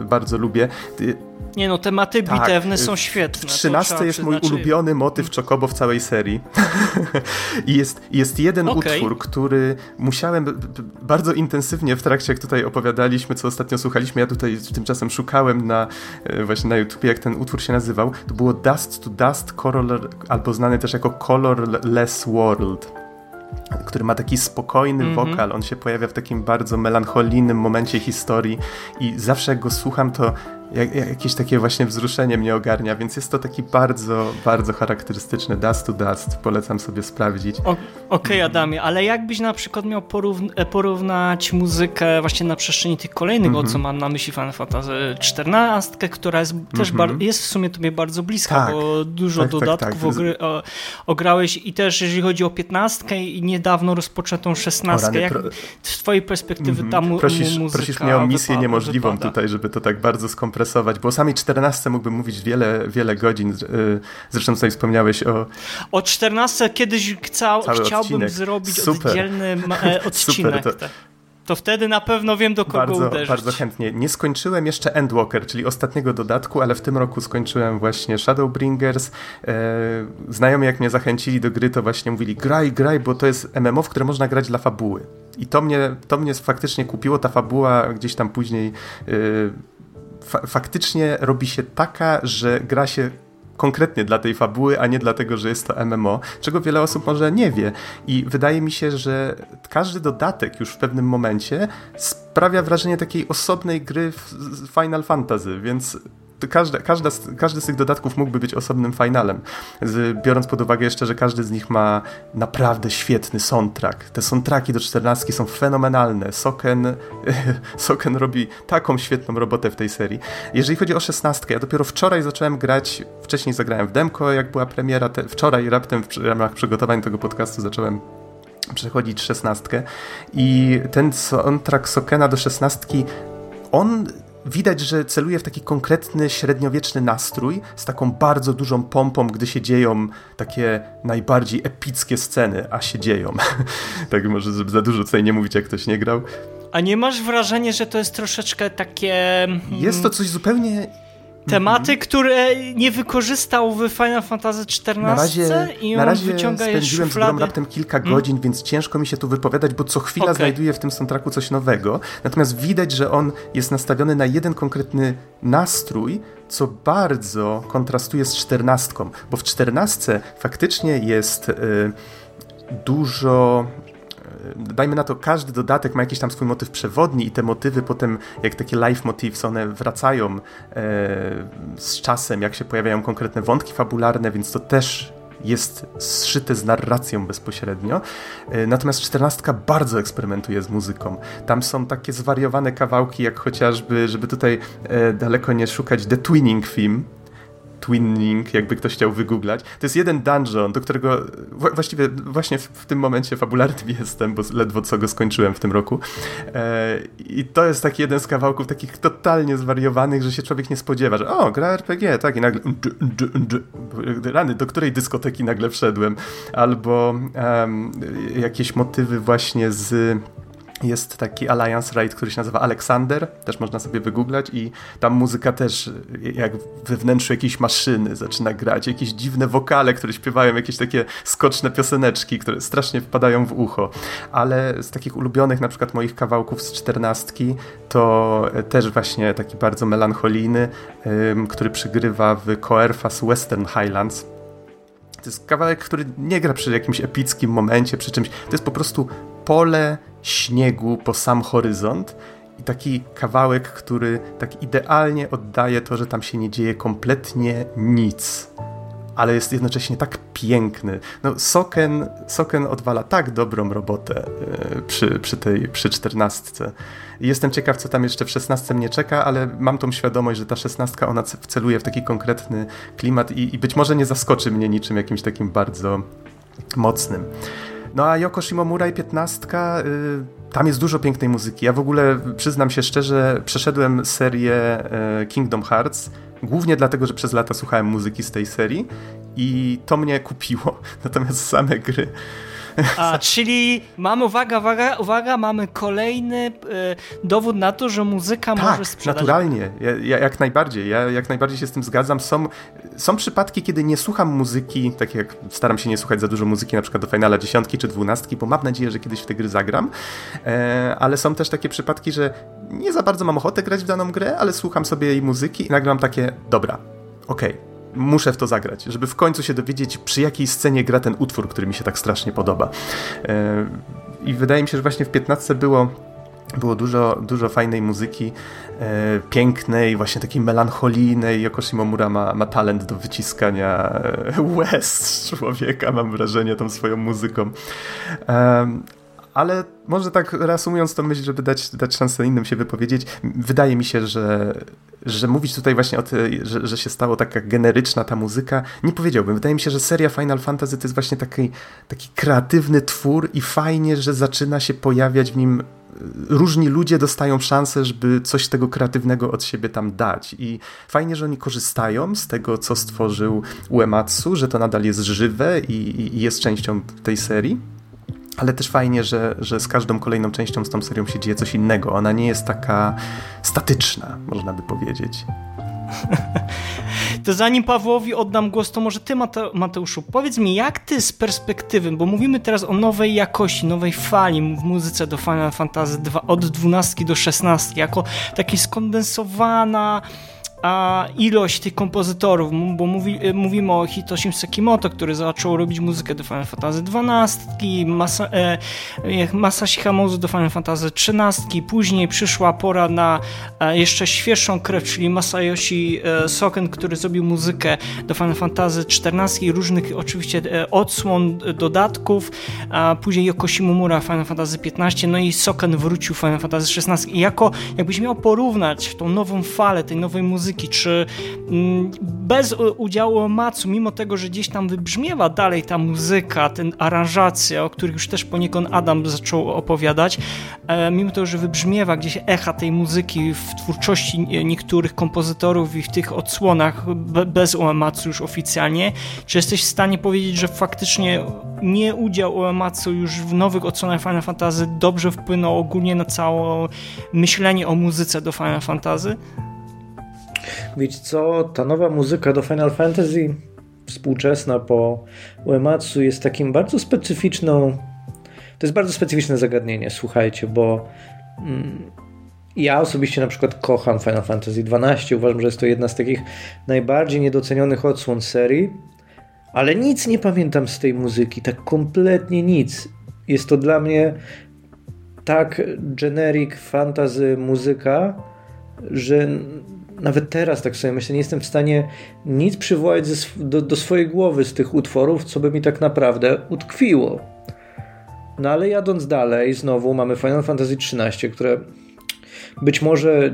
y, bardzo lubię. Nie no, tematy tak, bitewne są świetne. 13 jest mój ulubiony motyw Chocobo w całej serii. I jest, jest jeden okay. utwór, który musiałem bardzo intensywnie w trakcie, jak tutaj opowiadaliśmy, co ostatnio słuchaliśmy, ja tutaj tymczasem szukałem na e, właśnie na YouTube, jak ten utwór się nazywał. To było Dust to Dust Color, albo znany też jako Colorless World który ma taki spokojny mm -hmm. wokal. On się pojawia w takim bardzo melancholijnym momencie historii i zawsze jak go słucham, to jak, jakieś takie właśnie wzruszenie mnie ogarnia, więc jest to taki bardzo, bardzo charakterystyczny Dust to Dust. Polecam sobie sprawdzić. Okej, okay, Adamie, ale jakbyś na przykład miał e, porównać muzykę właśnie na przestrzeni tych kolejnych, mm -hmm. co mam na myśli Final Fantasy XIV, która jest też mm -hmm. jest w sumie tobie bardzo bliska, tak. bo dużo tak, tak dodatków tak, tak. O, ograłeś i też jeżeli chodzi o 15 i niedawno rozpoczętą 16, jak z twojej perspektywy mm -hmm. ta mu prosisz, muzyka Prosisz mnie o misję wypada, niemożliwą wypada. tutaj, żeby to tak bardzo skompresować kompresować, bo o samej 14 mógłbym mówić wiele, wiele godzin. Y, zresztą tutaj wspomniałeś o... O 14 kiedyś chcał, chciałbym odcinek. zrobić Super. oddzielny e, odcinek. Super, to... To wtedy na pewno wiem, do kogo bardzo, uderzyć. Bardzo chętnie. Nie skończyłem jeszcze Endwalker, czyli ostatniego dodatku, ale w tym roku skończyłem właśnie Shadowbringers. E, znajomi jak mnie zachęcili do gry, to właśnie mówili graj, graj, bo to jest MMO, w które można grać dla fabuły. I to mnie, to mnie faktycznie kupiło. Ta fabuła gdzieś tam później e, fa faktycznie robi się taka, że gra się konkretnie dla tej fabuły, a nie dlatego, że jest to MMO, czego wiele osób może nie wie. I wydaje mi się, że każdy dodatek już w pewnym momencie sprawia wrażenie takiej osobnej gry w Final Fantasy, więc każda, każda, każdy z tych dodatków mógłby być osobnym finalem. Z, biorąc pod uwagę jeszcze, że każdy z nich ma naprawdę świetny soundtrack. Te soundtracki do 14 są fenomenalne. Soken, Soken robi taką świetną robotę w tej serii. Jeżeli chodzi o 16, ja dopiero wczoraj zacząłem grać, wcześniej zagrałem w demko, jak była premiera, te, wczoraj raptem w ramach przygotowań tego podcastu zacząłem przechodzić 16 i ten soundtrack Sokena do 16 on widać, że celuje w taki konkretny średniowieczny nastrój z taką bardzo dużą pompą, gdy się dzieją takie najbardziej epickie sceny, a się dzieją. tak może za dużo tutaj nie mówić, jak ktoś nie grał. A nie masz wrażenia, że to jest troszeczkę takie... Jest to coś zupełnie tematy, które nie wykorzystał w Final Fantasy XIV na razie, i on na razie wyciąga spędziłem z grą raptem kilka hmm? godzin, więc ciężko mi się tu wypowiadać, bo co chwila okay. znajduję w tym soundtracku coś nowego. Natomiast widać, że on jest nastawiony na jeden konkretny nastrój, co bardzo kontrastuje z czternastką, bo w czternastce faktycznie jest y, dużo dajmy na to, każdy dodatek ma jakiś tam swój motyw przewodni i te motywy potem, jak takie live motifs, one wracają e, z czasem, jak się pojawiają konkretne wątki fabularne, więc to też jest zszyte z narracją bezpośrednio. E, natomiast czternastka bardzo eksperymentuje z muzyką. Tam są takie zwariowane kawałki, jak chociażby, żeby tutaj e, daleko nie szukać, The Twinning Theme, Twinning, jakby ktoś chciał wygooglać. To jest jeden dungeon, do którego właściwie właśnie w, w, tym momencie fabularnym jestem, bo ledwo co go skończyłem w tym roku. E, I to jest taki jeden z kawałków takich totalnie zwariowanych, że się człowiek nie spodziewa, że o, gra RPG, tak, i nagle rany, do której dyskoteki nagle wszedłem. Albo um, jakieś motywy właśnie z jest taki Alliance Raid, który się nazywa Alexander, też można sobie wygooglać i tam muzyka też jak we wnętrzu jakiejś maszyny zaczyna grać, jakieś dziwne wokale, które śpiewają jakieś takie skoczne pioseneczki, które strasznie wpadają w ucho, ale z takich ulubionych na przykład moich kawałków z czternastki to też właśnie taki bardzo melancholijny, który przygrywa w Coerfas Western Highlands, to jest kawałek, który nie gra przy jakimś epickim momencie, przy czymś. To jest po prostu pole śniegu po sam horyzont i taki kawałek, który tak idealnie oddaje to, że tam się nie dzieje kompletnie nic ale jest jednocześnie tak piękny. No, Soken, Soken odwala tak dobrą robotę e, przy, przy tej przy czternastce. Jestem ciekaw, co tam jeszcze w szesnastce mnie czeka, ale mam tą świadomość, że ta szesnastka ona celuje w taki konkretny klimat i, i być może nie zaskoczy mnie niczym jakimś takim bardzo mocnym. No a Yoko Shimomura i 15, y, tam jest dużo pięknej muzyki. Ja w ogóle przyznam się szczerze, przeszedłem serię y, Kingdom Hearts głównie dlatego, że przez lata słuchałem muzyki z tej serii i to mnie kupiło. Natomiast same gry a, czyli mamy, uwaga, uwaga, uwaga, mamy kolejny e, dowód na to, że muzyka tak, może sprzedać. naturalnie, ja, ja, jak najbardziej, ja jak najbardziej się z tym zgadzam. Są, są przypadki, kiedy nie słucham muzyki, tak jak staram się nie słuchać za dużo muzyki na przykład do Finala dziesiątki czy dwunastki, bo mam nadzieję, że kiedyś w te gry zagram, e, ale są też takie przypadki, że nie za bardzo mam ochotę grać w daną grę, ale słucham sobie jej muzyki i nagle mam takie, dobra, okej, okay, muszę w to zagrać, żeby w końcu się dowiedzieć, przy jakiej scenie gra ten utwór, który mi się tak strasznie podoba. E, I wydaje mi się, że właśnie w 15 było było dużo, dużo fajnej muzyki, e, pięknej, właśnie takiej melancholijnej. Yoko Shimomura ma, ma talent do wyciskania e, łez człowieka, mam wrażenie, tą swoją muzyką. E, ale może tak reasumując to myśl, żeby dać, dać szansę innym się wypowiedzieć, wydaje mi się, że, że mówić tutaj właśnie o tym, że, że się stało taka generyczna ta muzyka, nie powiedziałbym. Wydaje mi się, że seria Final Fantasy to jest właśnie taki, taki kreatywny twór i fajnie, że zaczyna się pojawiać w nim różni ludzie dostają szansę, żeby coś tego kreatywnego od siebie tam dać. I fajnie, że oni korzystają z tego, co stworzył Uematsu, że to nadal jest żywe i, i jest częścią tej serii ale też fajnie, że, że z każdą kolejną częścią z tą serią się dzieje coś innego. Ona nie jest taka statyczna, można by powiedzieć. To zanim Pawłowi oddam głos, to może ty, Mateuszu, powiedz mi, jak ty z perspektywy, bo mówimy teraz o nowej jakości, nowej fali w muzyce do Final Fantasy 2 od 12 do 16, jako takiej skondensowana a ilość tych kompozytorów, bo mówi, e, mówimy o Hitoshim Sekimoto, który zaczął robić muzykę do Final Fantasy XII, Masa, e, Masashi Hamauzu do Final Fantasy XIII, później przyszła pora na e, jeszcze świeższą krew, czyli Masayoshi e, Soken, który zrobił muzykę do Final Fantasy XIV różnych oczywiście e, odsłon, dodatków, a później Yoko Shimomura Final Fantasy XV, no i Soken wrócił Final Fantasy XVI i jako, jakbyś miał porównać tą nową falę tej nowej muzyki muzyki, czy mm, bez udziału Matsu, mimo tego, że gdzieś tam wybrzmiewa dalej ta muzyka, ten aranżacja, o których już też poniekąd Adam zaczął opowiadać, e, mimo tego, że wybrzmiewa gdzieś echa tej muzyki w twórczości niektórych kompozytorów i w tych odsłonach bez Uematsu już oficjalnie, czy jesteś w stanie powiedzieć, że faktycznie nie udział Uematsu już w nowych odsłonach Final Fantasy dobrze wpłynął ogólnie na całe myślenie o muzyce do Final Fantasy? Wiecie co, ta nowa muzyka do Final Fantasy współczesna po Uematsu jest takim bardzo specyficzną to jest bardzo specyficzne zagadnienie, słuchajcie, bo mm, ja osobiście na przykład kocham Final Fantasy XII. Uważam, że jest to jedna z takich najbardziej niedocenionych odsłon serii, ale nic nie pamiętam z tej muzyki, tak kompletnie nic. jest to dla mnie tak generic fantasy muzyka, że nawet teraz tak sobie myślę, nie jestem w stanie nic przywołać do, do swojej głowy z tych utworów, co by mi tak naprawdę utkwiło. No ale jadąc dalej, znowu mamy Final Fantasy XIII, które być może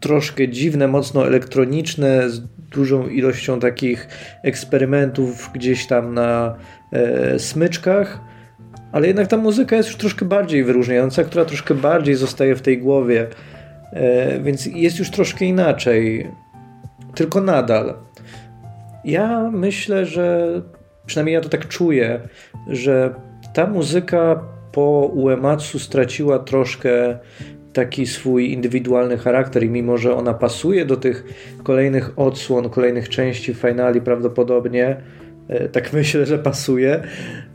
troszkę dziwne, mocno elektroniczne, z dużą ilością takich eksperymentów gdzieś tam na e, smyczkach, ale jednak ta muzyka jest już troszkę bardziej wyróżniająca, która troszkę bardziej zostaje w tej głowie, więc jest już troszkę inaczej. Tylko nadal. Ja myślę, że przynajmniej ja to tak czuję, że ta muzyka po Uematsu straciła troszkę taki swój indywidualny charakter i mimo, że ona pasuje do tych kolejnych odsłon, kolejnych części finali prawdopodobnie, e, tak myślę, że pasuje,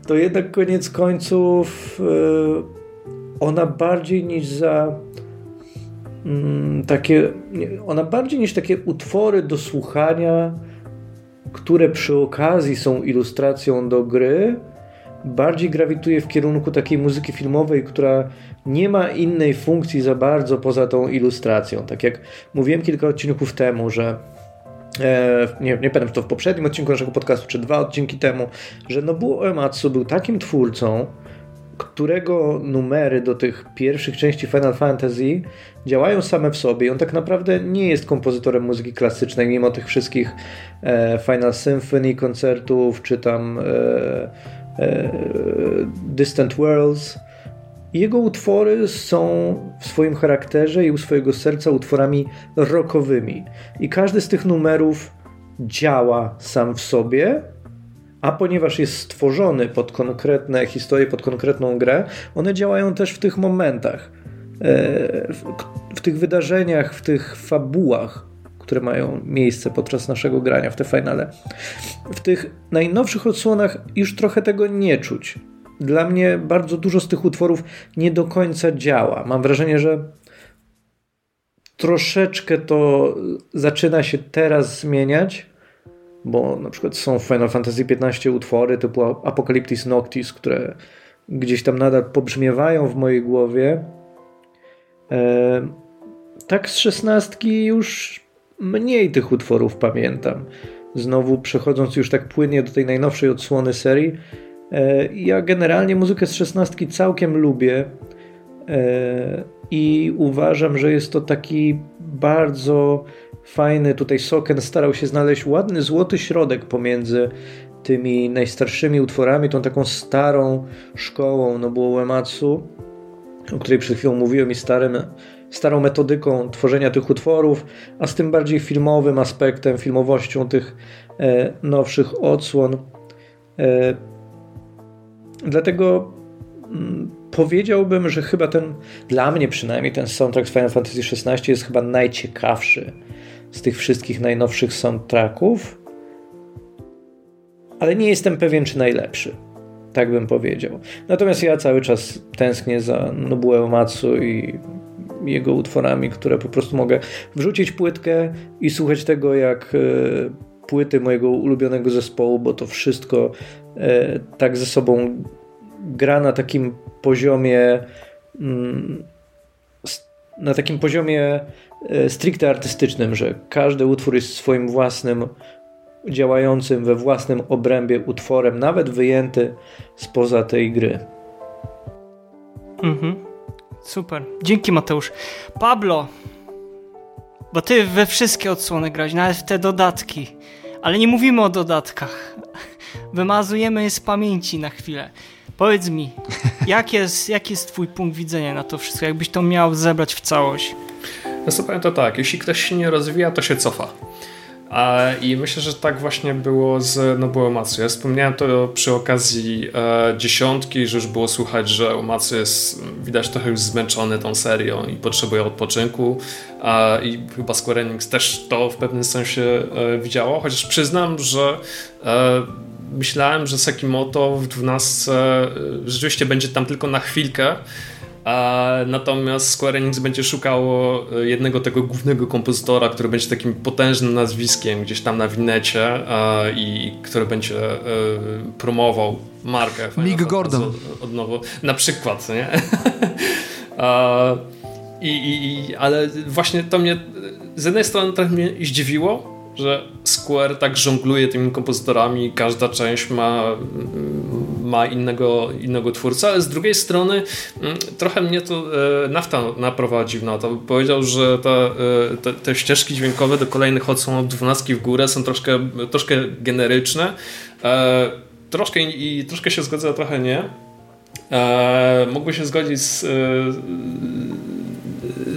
to jednak koniec końców e, ona bardziej niż za takie, ona bardziej niż takie utwory do słuchania, które przy okazji są ilustracją do gry, bardziej grawituje w kierunku takiej muzyki filmowej, która nie ma innej funkcji za bardzo poza tą ilustracją. Tak jak mówiłem kilka odcinków temu, że e, nie, nie pamiętam, czy to w poprzednim odcinku naszego podcastu, czy dwa odcinki temu, że Nobuo Uematsu był takim twórcą, którego numery do tych pierwszych części Final Fantasy działają same w sobie. On tak naprawdę nie jest kompozytorem muzyki klasycznej, mimo tych wszystkich e, Final Symphony koncertów, czy tam e, E, Distant Worlds. Jego utwory są w swoim charakterze i u swojego serca utworami rockowymi. I każdy z tych numerów działa sam w sobie, a ponieważ jest stworzony pod konkretne historie, pod konkretną grę, one działają też w tych momentach, e, w tych wydarzeniach, w tych fabułach, które mają miejsce podczas naszego grania w te finale. W tych najnowszych odsłonach już trochę tego nie czuć. Dla mnie bardzo dużo z tych utworów nie do końca działa. Mam wrażenie, że troszeczkę to zaczyna się teraz zmieniać, bo na przykład są w Final Fantasy XV utwory typu Apocalyptis Noctis, które gdzieś tam nadal pobrzmiewają w mojej głowie. E, tak z szesnastki już mniej tych utworów pamiętam. Znowu przechodząc już tak płynnie do tej najnowszej odsłony serii, e, ja generalnie muzykę z szesnastki całkiem lubię e, i uważam, że jest to taki bardzo fajny, tutaj Soken starał się znaleźć ładny, złoty środek pomiędzy tymi najstarszymi utworami, tą taką starą szkołą no było Uematsu, o której przed chwilą mówiłem i starym starą metodyką tworzenia tych utworów, a z tym bardziej filmowym aspektem, filmowością tych e, nowszych odsłon. E, dlatego mm, powiedziałbym, że chyba ten, dla mnie przynajmniej, ten soundtrack z Final Fantasy XVI jest chyba najciekawszy z tych wszystkich najnowszych soundtracków, ale nie jestem pewien, czy najlepszy. Tak bym powiedział. Natomiast ja cały czas tęsknię za Nobuo Matsu i jego utworami, które po prostu mogę wrzucić płytkę i słuchać tego jak e, płyty mojego ulubionego zespołu, bo to wszystko e, tak ze sobą gra na takim poziomie mm, na takim poziomie e, stricte artystycznym, że każdy utwór jest swoim własnym działającym we własnym obrębie utworem, nawet wyjęty spoza tej gry. Mhm. Super. Dzięki Mateusz. Pablo, bo ty we wszystkie odsłony grać, nawet w te dodatki. Ale nie mówimy o dodatkach. Wymazujemy je z pamięci na chwilę. Powiedz mi, jak jest, jest twój punkt widzenia na to wszystko? Jakbyś to miał zebrać w całość? No powiem to tak, jeśli ktoś się nie rozwija, to się cofa. I myślę, że tak właśnie było z Nobuo Matsu. Ja wspomniałem to przy okazji e, dziesiątki, że już było słuchać, że Umatsu jest widać trochę już zmęczony tą serią i potrzebuje odpoczynku. E, I chyba Square Enix też to w pewnym sensie e, widziało, chociaż przyznam, że e, myślałem, że Sekimoto w 12 e, rzeczywiście będzie tam tylko na chwilkę, natomiast Square Enix będzie szukało e, jednego tego głównego kompozytora, który będzie takim potężnym nazwiskiem gdzieś tam na winecie i który będzie promował markę. Mick Gordon. Od, od nowo. Na przykład, nie? I, i, ale właśnie to mnie z jednej strony trochę mnie zdziwiło, że Square tak żongluje tymi kompozytorami, każda część ma, ma innego, innego twórcę, ale z drugiej strony mm, trochę mnie to e, Nafta naprowadził na to. Powiedział, że ta, e, te, te ścieżki dźwiękowe do kolejnych odsłonów 12 w górę są troszkę, troszkę generyczne. E, troszkę i troszkę się zgodzę, a trochę nie. Mógłby się zgodzić z,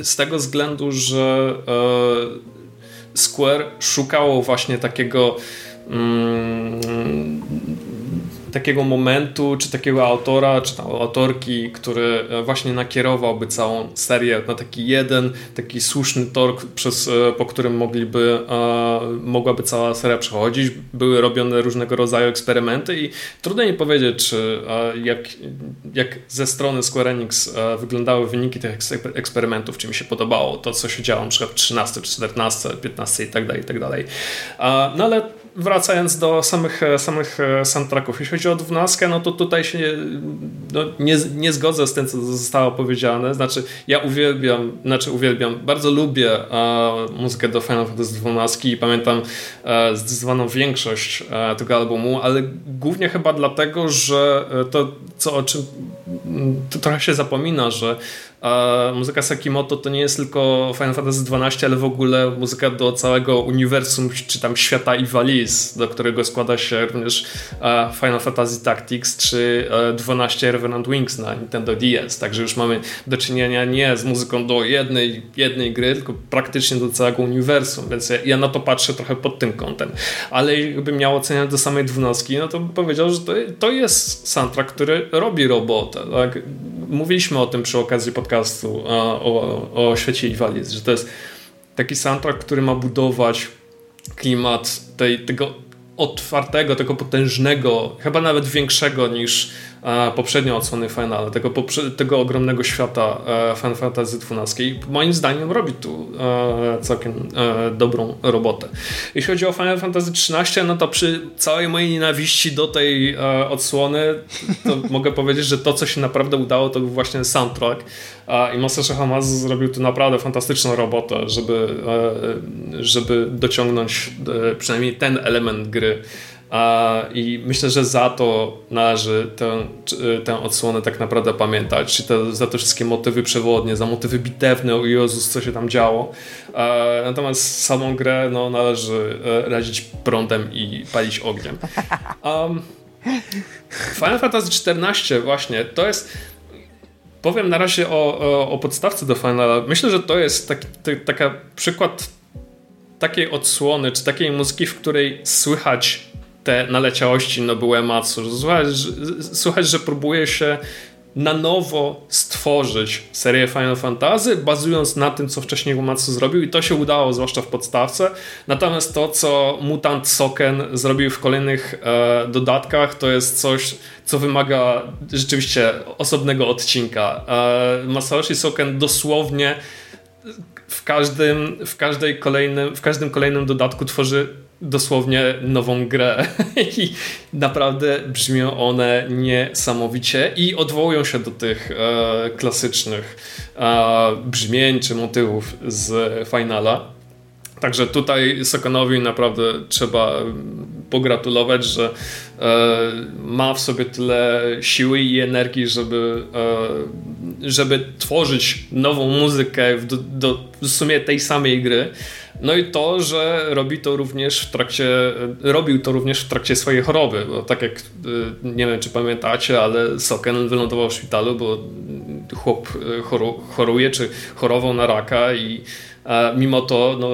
z tego względu, że Square szukało właśnie takiego mm, takiego momentu, czy takiego autora, czy tam autorki, który e, właśnie nakierowałby całą serię na taki jeden, taki słuszny tor, przez, e, po którym mogliby, e, mogłaby cała seria przechodzić. Były robione różnego rodzaju eksperymenty i trudno mi powiedzieć, czy jak, jak ze strony Square Enix wyglądały wyniki tych eksperymentów, czy mi się podobało to, co się działo na przykład w 13, 14, 15 i tak dalej, i tak dalej. No ale wracając do samych, samych soundtracków, jeśli chodzi o 12, no to tutaj się no, nie, nie zgodzę z tym, co zostało powiedziane. Znaczy, ja uwielbiam, znaczy uwielbiam, bardzo lubię e, muzykę do Final Fantasy 12 i pamiętam e, zdecydowaną większość e, tego albumu, ale głównie chyba dlatego, że e, to, co o czym to trochę się zapomina, że a muzyka Sakimoto to nie jest tylko Final Fantasy XII, ale w ogóle muzyka do całego uniwersum, czy tam świata i waliz, do którego składa się również Final Fantasy Tactics, czy 12 Revenant Wings na Nintendo DS. Także już mamy do czynienia nie z muzyką do jednej, jednej gry, tylko praktycznie do całego uniwersum, więc ja, ja na to patrzę trochę pod tym kątem. Ale jakbym miał oceniać do samej dwunastki, no to bym powiedział, że to, to jest soundtrack, który robi robotę. Tak? Mówiliśmy o tym przy okazji podcastu podcastu o, o świecie Iwalic, że to jest taki soundtrack, który ma budować klimat tej, tego otwartego, tego potężnego, chyba nawet większego niż poprzednie odsłony Finale, tego, tego ogromnego świata e, Final Fantasy XII i moim zdaniem robi tu e, całkiem dobrą robotę. Jeśli chodzi o Final Fantasy XIII, no to przy całej mojej nienawiści do tej odsłony, to mogę powiedzieć, że to, co się naprawdę udało, to był właśnie soundtrack i Masashi Hamazu zrobił tu naprawdę fantastyczną robotę, żeby, żeby dociągnąć przynajmniej ten element gry i myślę, że za to należy tę, tę odsłonę tak naprawdę pamiętać, czy te, za te wszystkie motywy przewodnie, za motywy bitewne, o Jezus, co się tam działo. Natomiast samą grę no, należy e, radzić prądem i palić ogniem. Um, Final Fantasy XIV właśnie, to jest powiem na razie o, o, o podstawce do Finala. Myślę, że to jest taki, taka przykład takiej odsłony, czy takiej muzyki, w której słychać te naleciałości Nobuo Ematsu. Słuchać, słuchać, że próbuje się na nowo stworzyć serię Final Fantasy, bazując na tym, co wcześniej Uematsu zrobił i to się udało, zwłaszcza w podstawce. Natomiast to, co Mutant Soken zrobił w kolejnych e, dodatkach, to jest coś, co wymaga rzeczywiście osobnego odcinka. E, Soken dosłownie w każdym, w, każdej kolejnym, w każdym kolejnym dodatku tworzy dosłownie nową grę i naprawdę brzmią one niesamowicie i odwołują się do tych e, klasycznych e, brzmień czy motywów z Finala. Także tutaj Sokonowi naprawdę trzeba pogratulować, że e, ma w sobie tyle siły i energii, żeby, e, żeby tworzyć nową muzykę do, do w sumie tej samej gry. No i to, że robi to również w trakcie, robił to również w trakcie swojej choroby, bo tak jak, y, nie wiem czy pamiętacie, ale Soken wylądował w szpitalu, bo chłop choru, choruje, czy chorował na raka i mimo to no,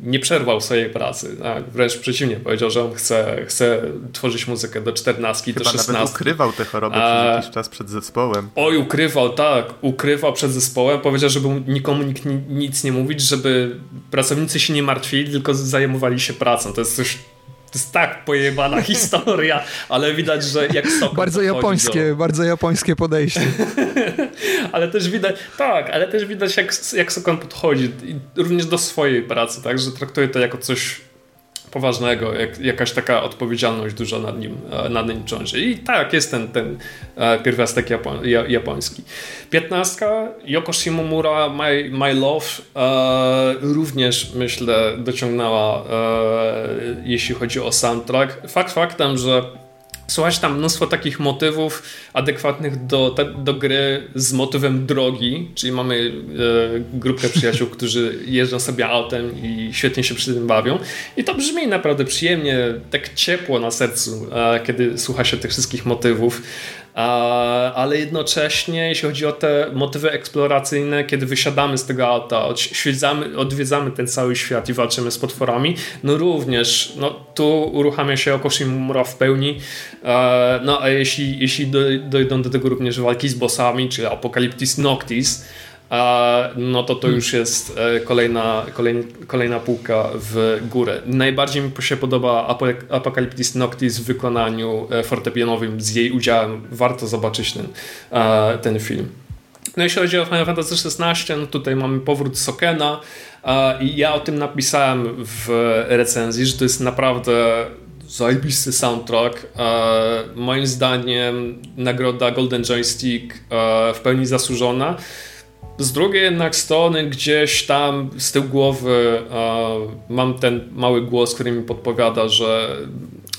nie przerwał swojej pracy. Tak? Wręcz przeciwnie, powiedział, że on chce, chce tworzyć muzykę do 14, Chyba do 16. nawet ukrywał tę chorobę A... przez jakiś czas przed zespołem. Oj, ukrywał, tak. Ukrywał przed zespołem. Powiedział, żeby nikomu nikt nic nie mówić, żeby pracownicy się nie martwili, tylko zajmowali się pracą. To jest coś to jest tak pojebana historia, ale widać, że jak Sokon Bardzo japońskie, do... bardzo japońskie podejście. ale też widać, tak, ale też widać jak, jak Sokon podchodzi również do swojej pracy, tak, że traktuje to jako coś poważnego, jak, jakaś taka odpowiedzialność duża nad nim, e, nad nim ciąży. I tak, jest ten, ten e, pierwiastek japo, japoński. Piętnastka, Yoko Shimomura, My, My Love, e, również myślę dociągnęła, e, jeśli chodzi o soundtrack. Fakt faktem, że Słuchać tam mnóstwo takich motywów adekwatnych do, do gry z motywem drogi, czyli mamy e, grupkę przyjaciół, którzy jeżdżą sobie autem i świetnie się przy tym bawią. I to brzmi naprawdę przyjemnie, tak ciepło na sercu, e, kiedy słucha się tych wszystkich motywów ale jednocześnie, jeśli chodzi o te motywy eksploracyjne, kiedy wysiadamy z tego auta, odwiedzamy, ten cały świat i walczymy z potworami, no również no, tu uruchamia się Okoshimura w pełni. No a jeśli, jeśli dojdą do tego również walki z bossami, czyli Apocalyptis Noctis, no to to już jest e, kolejna, kolejna, kolejna półka w górę. Najbardziej mi się podoba Apocalyptis Noctis w wykonaniu e, fortepianowym z jej udziałem. Warto zobaczyć ten, e, ten film. No jeśli chodzi o Final Fantasy XVI, no tutaj mamy powrót Sokena i ja o tym napisałem w recenzji, że to jest naprawdę zajebisty soundtrack. Moim zdaniem nagroda Golden Joystick w pełni zasłużona. Z drugiej jednak strony gdzieś tam z tyłu głowy mam ten mały głos, który mi podpowiada, że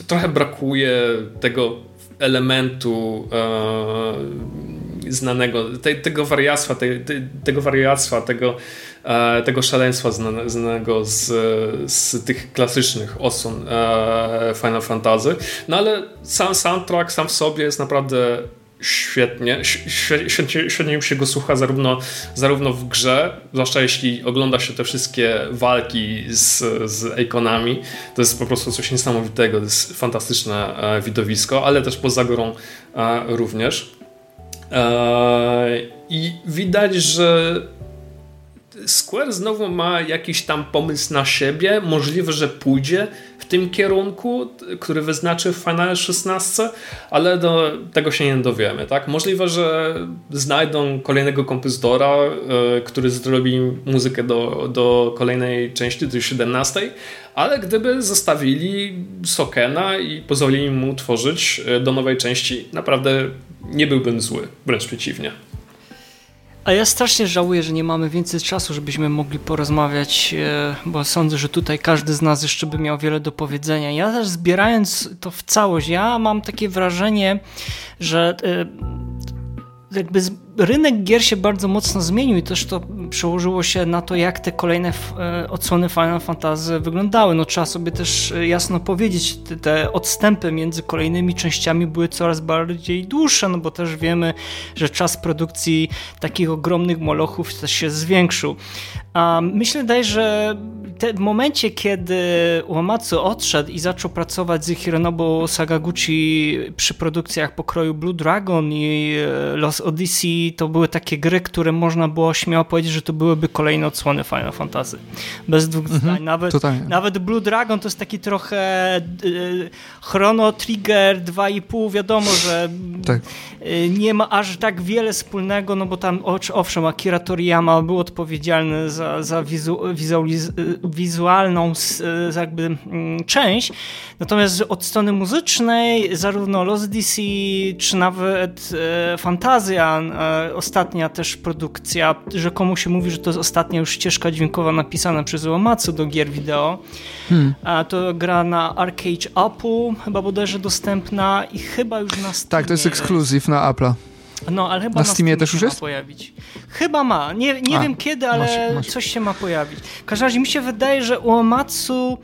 trochę brakuje tego elementu e, znanego, te, tego wariactwa, te, te, tego wariactwa, tego, e, tego szaleństwa znane, znanego z, z tych klasycznych osłon e, Final Fantasy. No ale sam soundtrack sam w sobie jest naprawdę świetnie, świetnie, świetnie się go słucha zarówno, zarówno w grze, zwłaszcza jeśli ogląda się te wszystkie walki z, z ikonami, to jest po prostu coś niesamowitego, to jest fantastyczne e, widowisko, ale też poza grą e, również. E, I widać, że Square znowu ma jakiś tam pomysł na siebie, możliwe, że pójdzie tym kierunku, który wyznaczy w Final 16, ale do tego się nie dowiemy. Tak? Możliwe, że znajdą kolejnego kompozytora, yy, który zrobi muzykę do, do kolejnej części, do 17, ale gdyby zostawili Sokena i pozwolili mu tworzyć e, do nowej części, naprawdę nie byłbym zły, wręcz przeciwnie. A ja strasznie żałuję, że nie mamy więcej czasu, żebyśmy mogli porozmawiać, e, bo sądzę, że tutaj każdy z nas jeszcze by miał wiele do powiedzenia. Ja też zbierając to w całość, ja mam takie wrażenie, że e, jakby rynek gier się bardzo mocno zmienił i też to przełożyło się na to, jak te kolejne e, odsłony Final Fantasy wyglądały. No trzeba sobie też e, jasno powiedzieć, te odstępy między kolejnymi częściami były coraz bardziej dłuższe, no bo też wiemy, że czas produkcji takich ogromnych molochów też się zwiększył. A myślę daj, że w momencie, kiedy Uematsu odszedł i zaczął pracować z Hironobu Sagaguchi przy produkcjach pokroju Blue Dragon i e, Lost To były takie gry, które można było śmiało powiedzieć, że to byłyby kolejne odsłony Final Fantasy. Bez dwóch mhm, zdań. Nawet, nawet Blue Dragon to jest taki trochę y, Chrono Trigger 2,5. Wiadomo, że tak. y, nie ma aż tak wiele wspólnego, no bo tam owszem, Akira Toriyama był odpowiedzialny za, za wizu, wizualiz, wizualną y, jakby mm, część, natomiast od strony muzycznej zarówno Lost DC, czy nawet y, Fantazja ostatnia też produkcja, że komu się mówi, że to jest ostatnia już ścieżka dźwiękowa napisana przez Uematsu do gier wideo. Hmm. To gra na Arcade Apple, chyba bodajże dostępna i chyba już na Steamie. Tak, to jest ekskluzyw na Apple'a. No, ale chyba na, na Steamie, też już jest? pojawić. Chyba ma. Nie, nie A, wiem kiedy, ale coś się ma pojawić. W każdym razie mi się wydaje, że Uematsu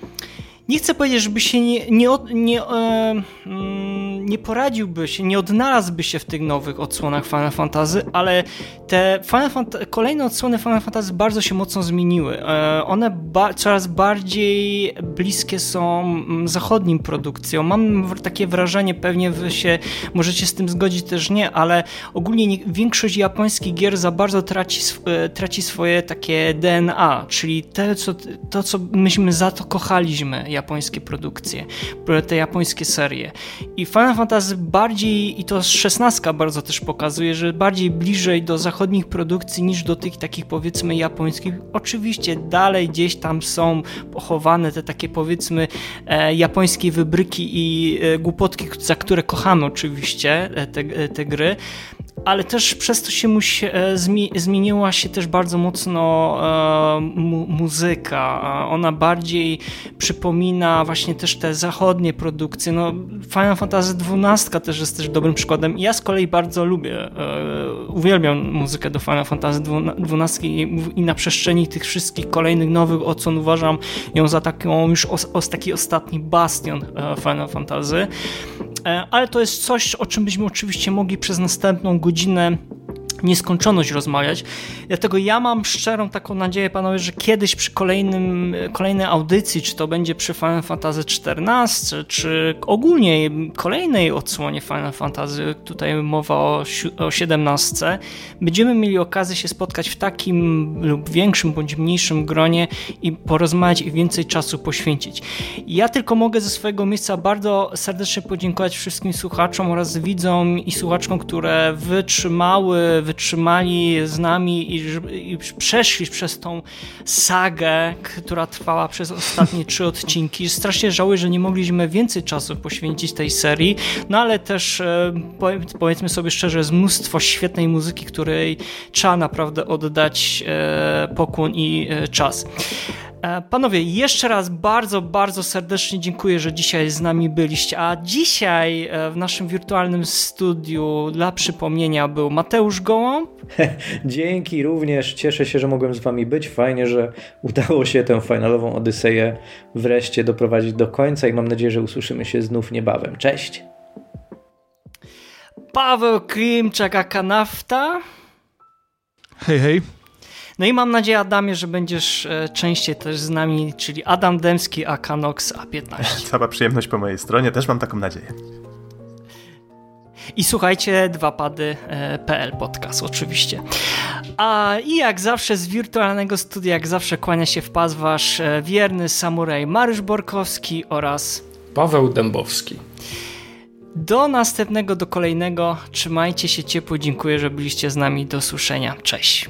nie chcę powiedzieć, żeby się nie, nie, nie, e, mm, nie poradziłby się, nie odnalazłby się w tych nowych odsłonach Final Fantasy, ale te Final Fant kolejne odsłony Final Fantasy bardzo się mocno zmieniły. E, one ba coraz bardziej bliskie są mm, zachodnim produkcjom. Mam takie wrażenie, pewnie wy się możecie z tym zgodzić też nie, ale ogólnie nie, większość japońskich gier za bardzo traci, e, traci swoje takie DNA, czyli te, co, to, co myśmy za to kochaliśmy, japońskie produkcje, te japońskie serie. I Final Fantasy bardziej, i to 16 bardzo też pokazuje, że bardziej bliżej do zachodnich produkcji niż do tych takich powiedzmy japońskich. Oczywiście dalej gdzieś tam są pochowane te takie powiedzmy e, japońskie wybryki i e, głupotki, za które kochamy oczywiście e, te, e, te gry, ale też przez to się musi, e, zmieniła się też bardzo mocno e, mu, muzyka. Ona bardziej przypomina właśnie też te zachodnie produkcje. No, Final Fantasy XII też jest też dobrym przykładem. Ja z kolei bardzo lubię, e, uwielbiam muzykę do Final Fantasy XII i, na przestrzeni tych wszystkich kolejnych nowych odsłon uważam ją za taką już os, os, taki ostatni bastion Final Fantasy. Ale to jest coś, o czym byśmy oczywiście mogli przez następną godzinę godzinę nieskończoność rozmawiać. Dlatego ja mam szczerą taką nadzieję, panowie, że kiedyś przy kolejnym, kolejnej audycji, czy to będzie przy Final Fantasy XIV, czy ogólnie kolejnej odsłonie Final Fantasy, tutaj mowa o, o 17, będziemy mieli okazję się spotkać w takim lub większym bądź mniejszym gronie i porozmawiać i więcej czasu poświęcić. Ja tylko mogę ze swojego miejsca bardzo serdecznie podziękować wszystkim słuchaczom oraz widzom i słuchaczkom, które wytrzymały, wytrzymali z nami i, i przeszli przez tą sagę, która trwała przez ostatnie trzy odcinki. Strasznie żałuję, że nie mogliśmy więcej czasu poświęcić tej serii, no ale też e, powiedzmy sobie szczerze, jest mnóstwo świetnej muzyki, której trzeba naprawdę oddać e, pokłon i e, czas. E, panowie, jeszcze raz bardzo, bardzo serdecznie dziękuję, że dzisiaj z nami byliście. A dzisiaj e, w naszym wirtualnym studiu dla przypomnienia był Mateusz Gołąb. Dzięki również. Cieszę się, że mogłem z wami być. Fajnie, że udało się tę finalową Odyseję wreszcie doprowadzić do końca i mam nadzieję, że usłyszymy się znów niebawem. Cześć. Paweł Klimczak, a kanafta. Hej, hej. No i mam nadzieję, Adamie, że będziesz e, częściej też z nami, czyli Adam Demski, a Kanox A15. Cała przyjemność po mojej stronie, też mam taką nadzieję. I słuchajcie, dwapady.pl e, podcast oczywiście. A i jak zawsze z wirtualnego studia, jak zawsze kłania się w pas wasz e, wierny samuraj Mariusz Borkowski oraz Paweł Dębowski. Do następnego, do kolejnego. Trzymajcie się ciepło. Dziękuję, że byliście z nami. Do słyszenia. Cześć.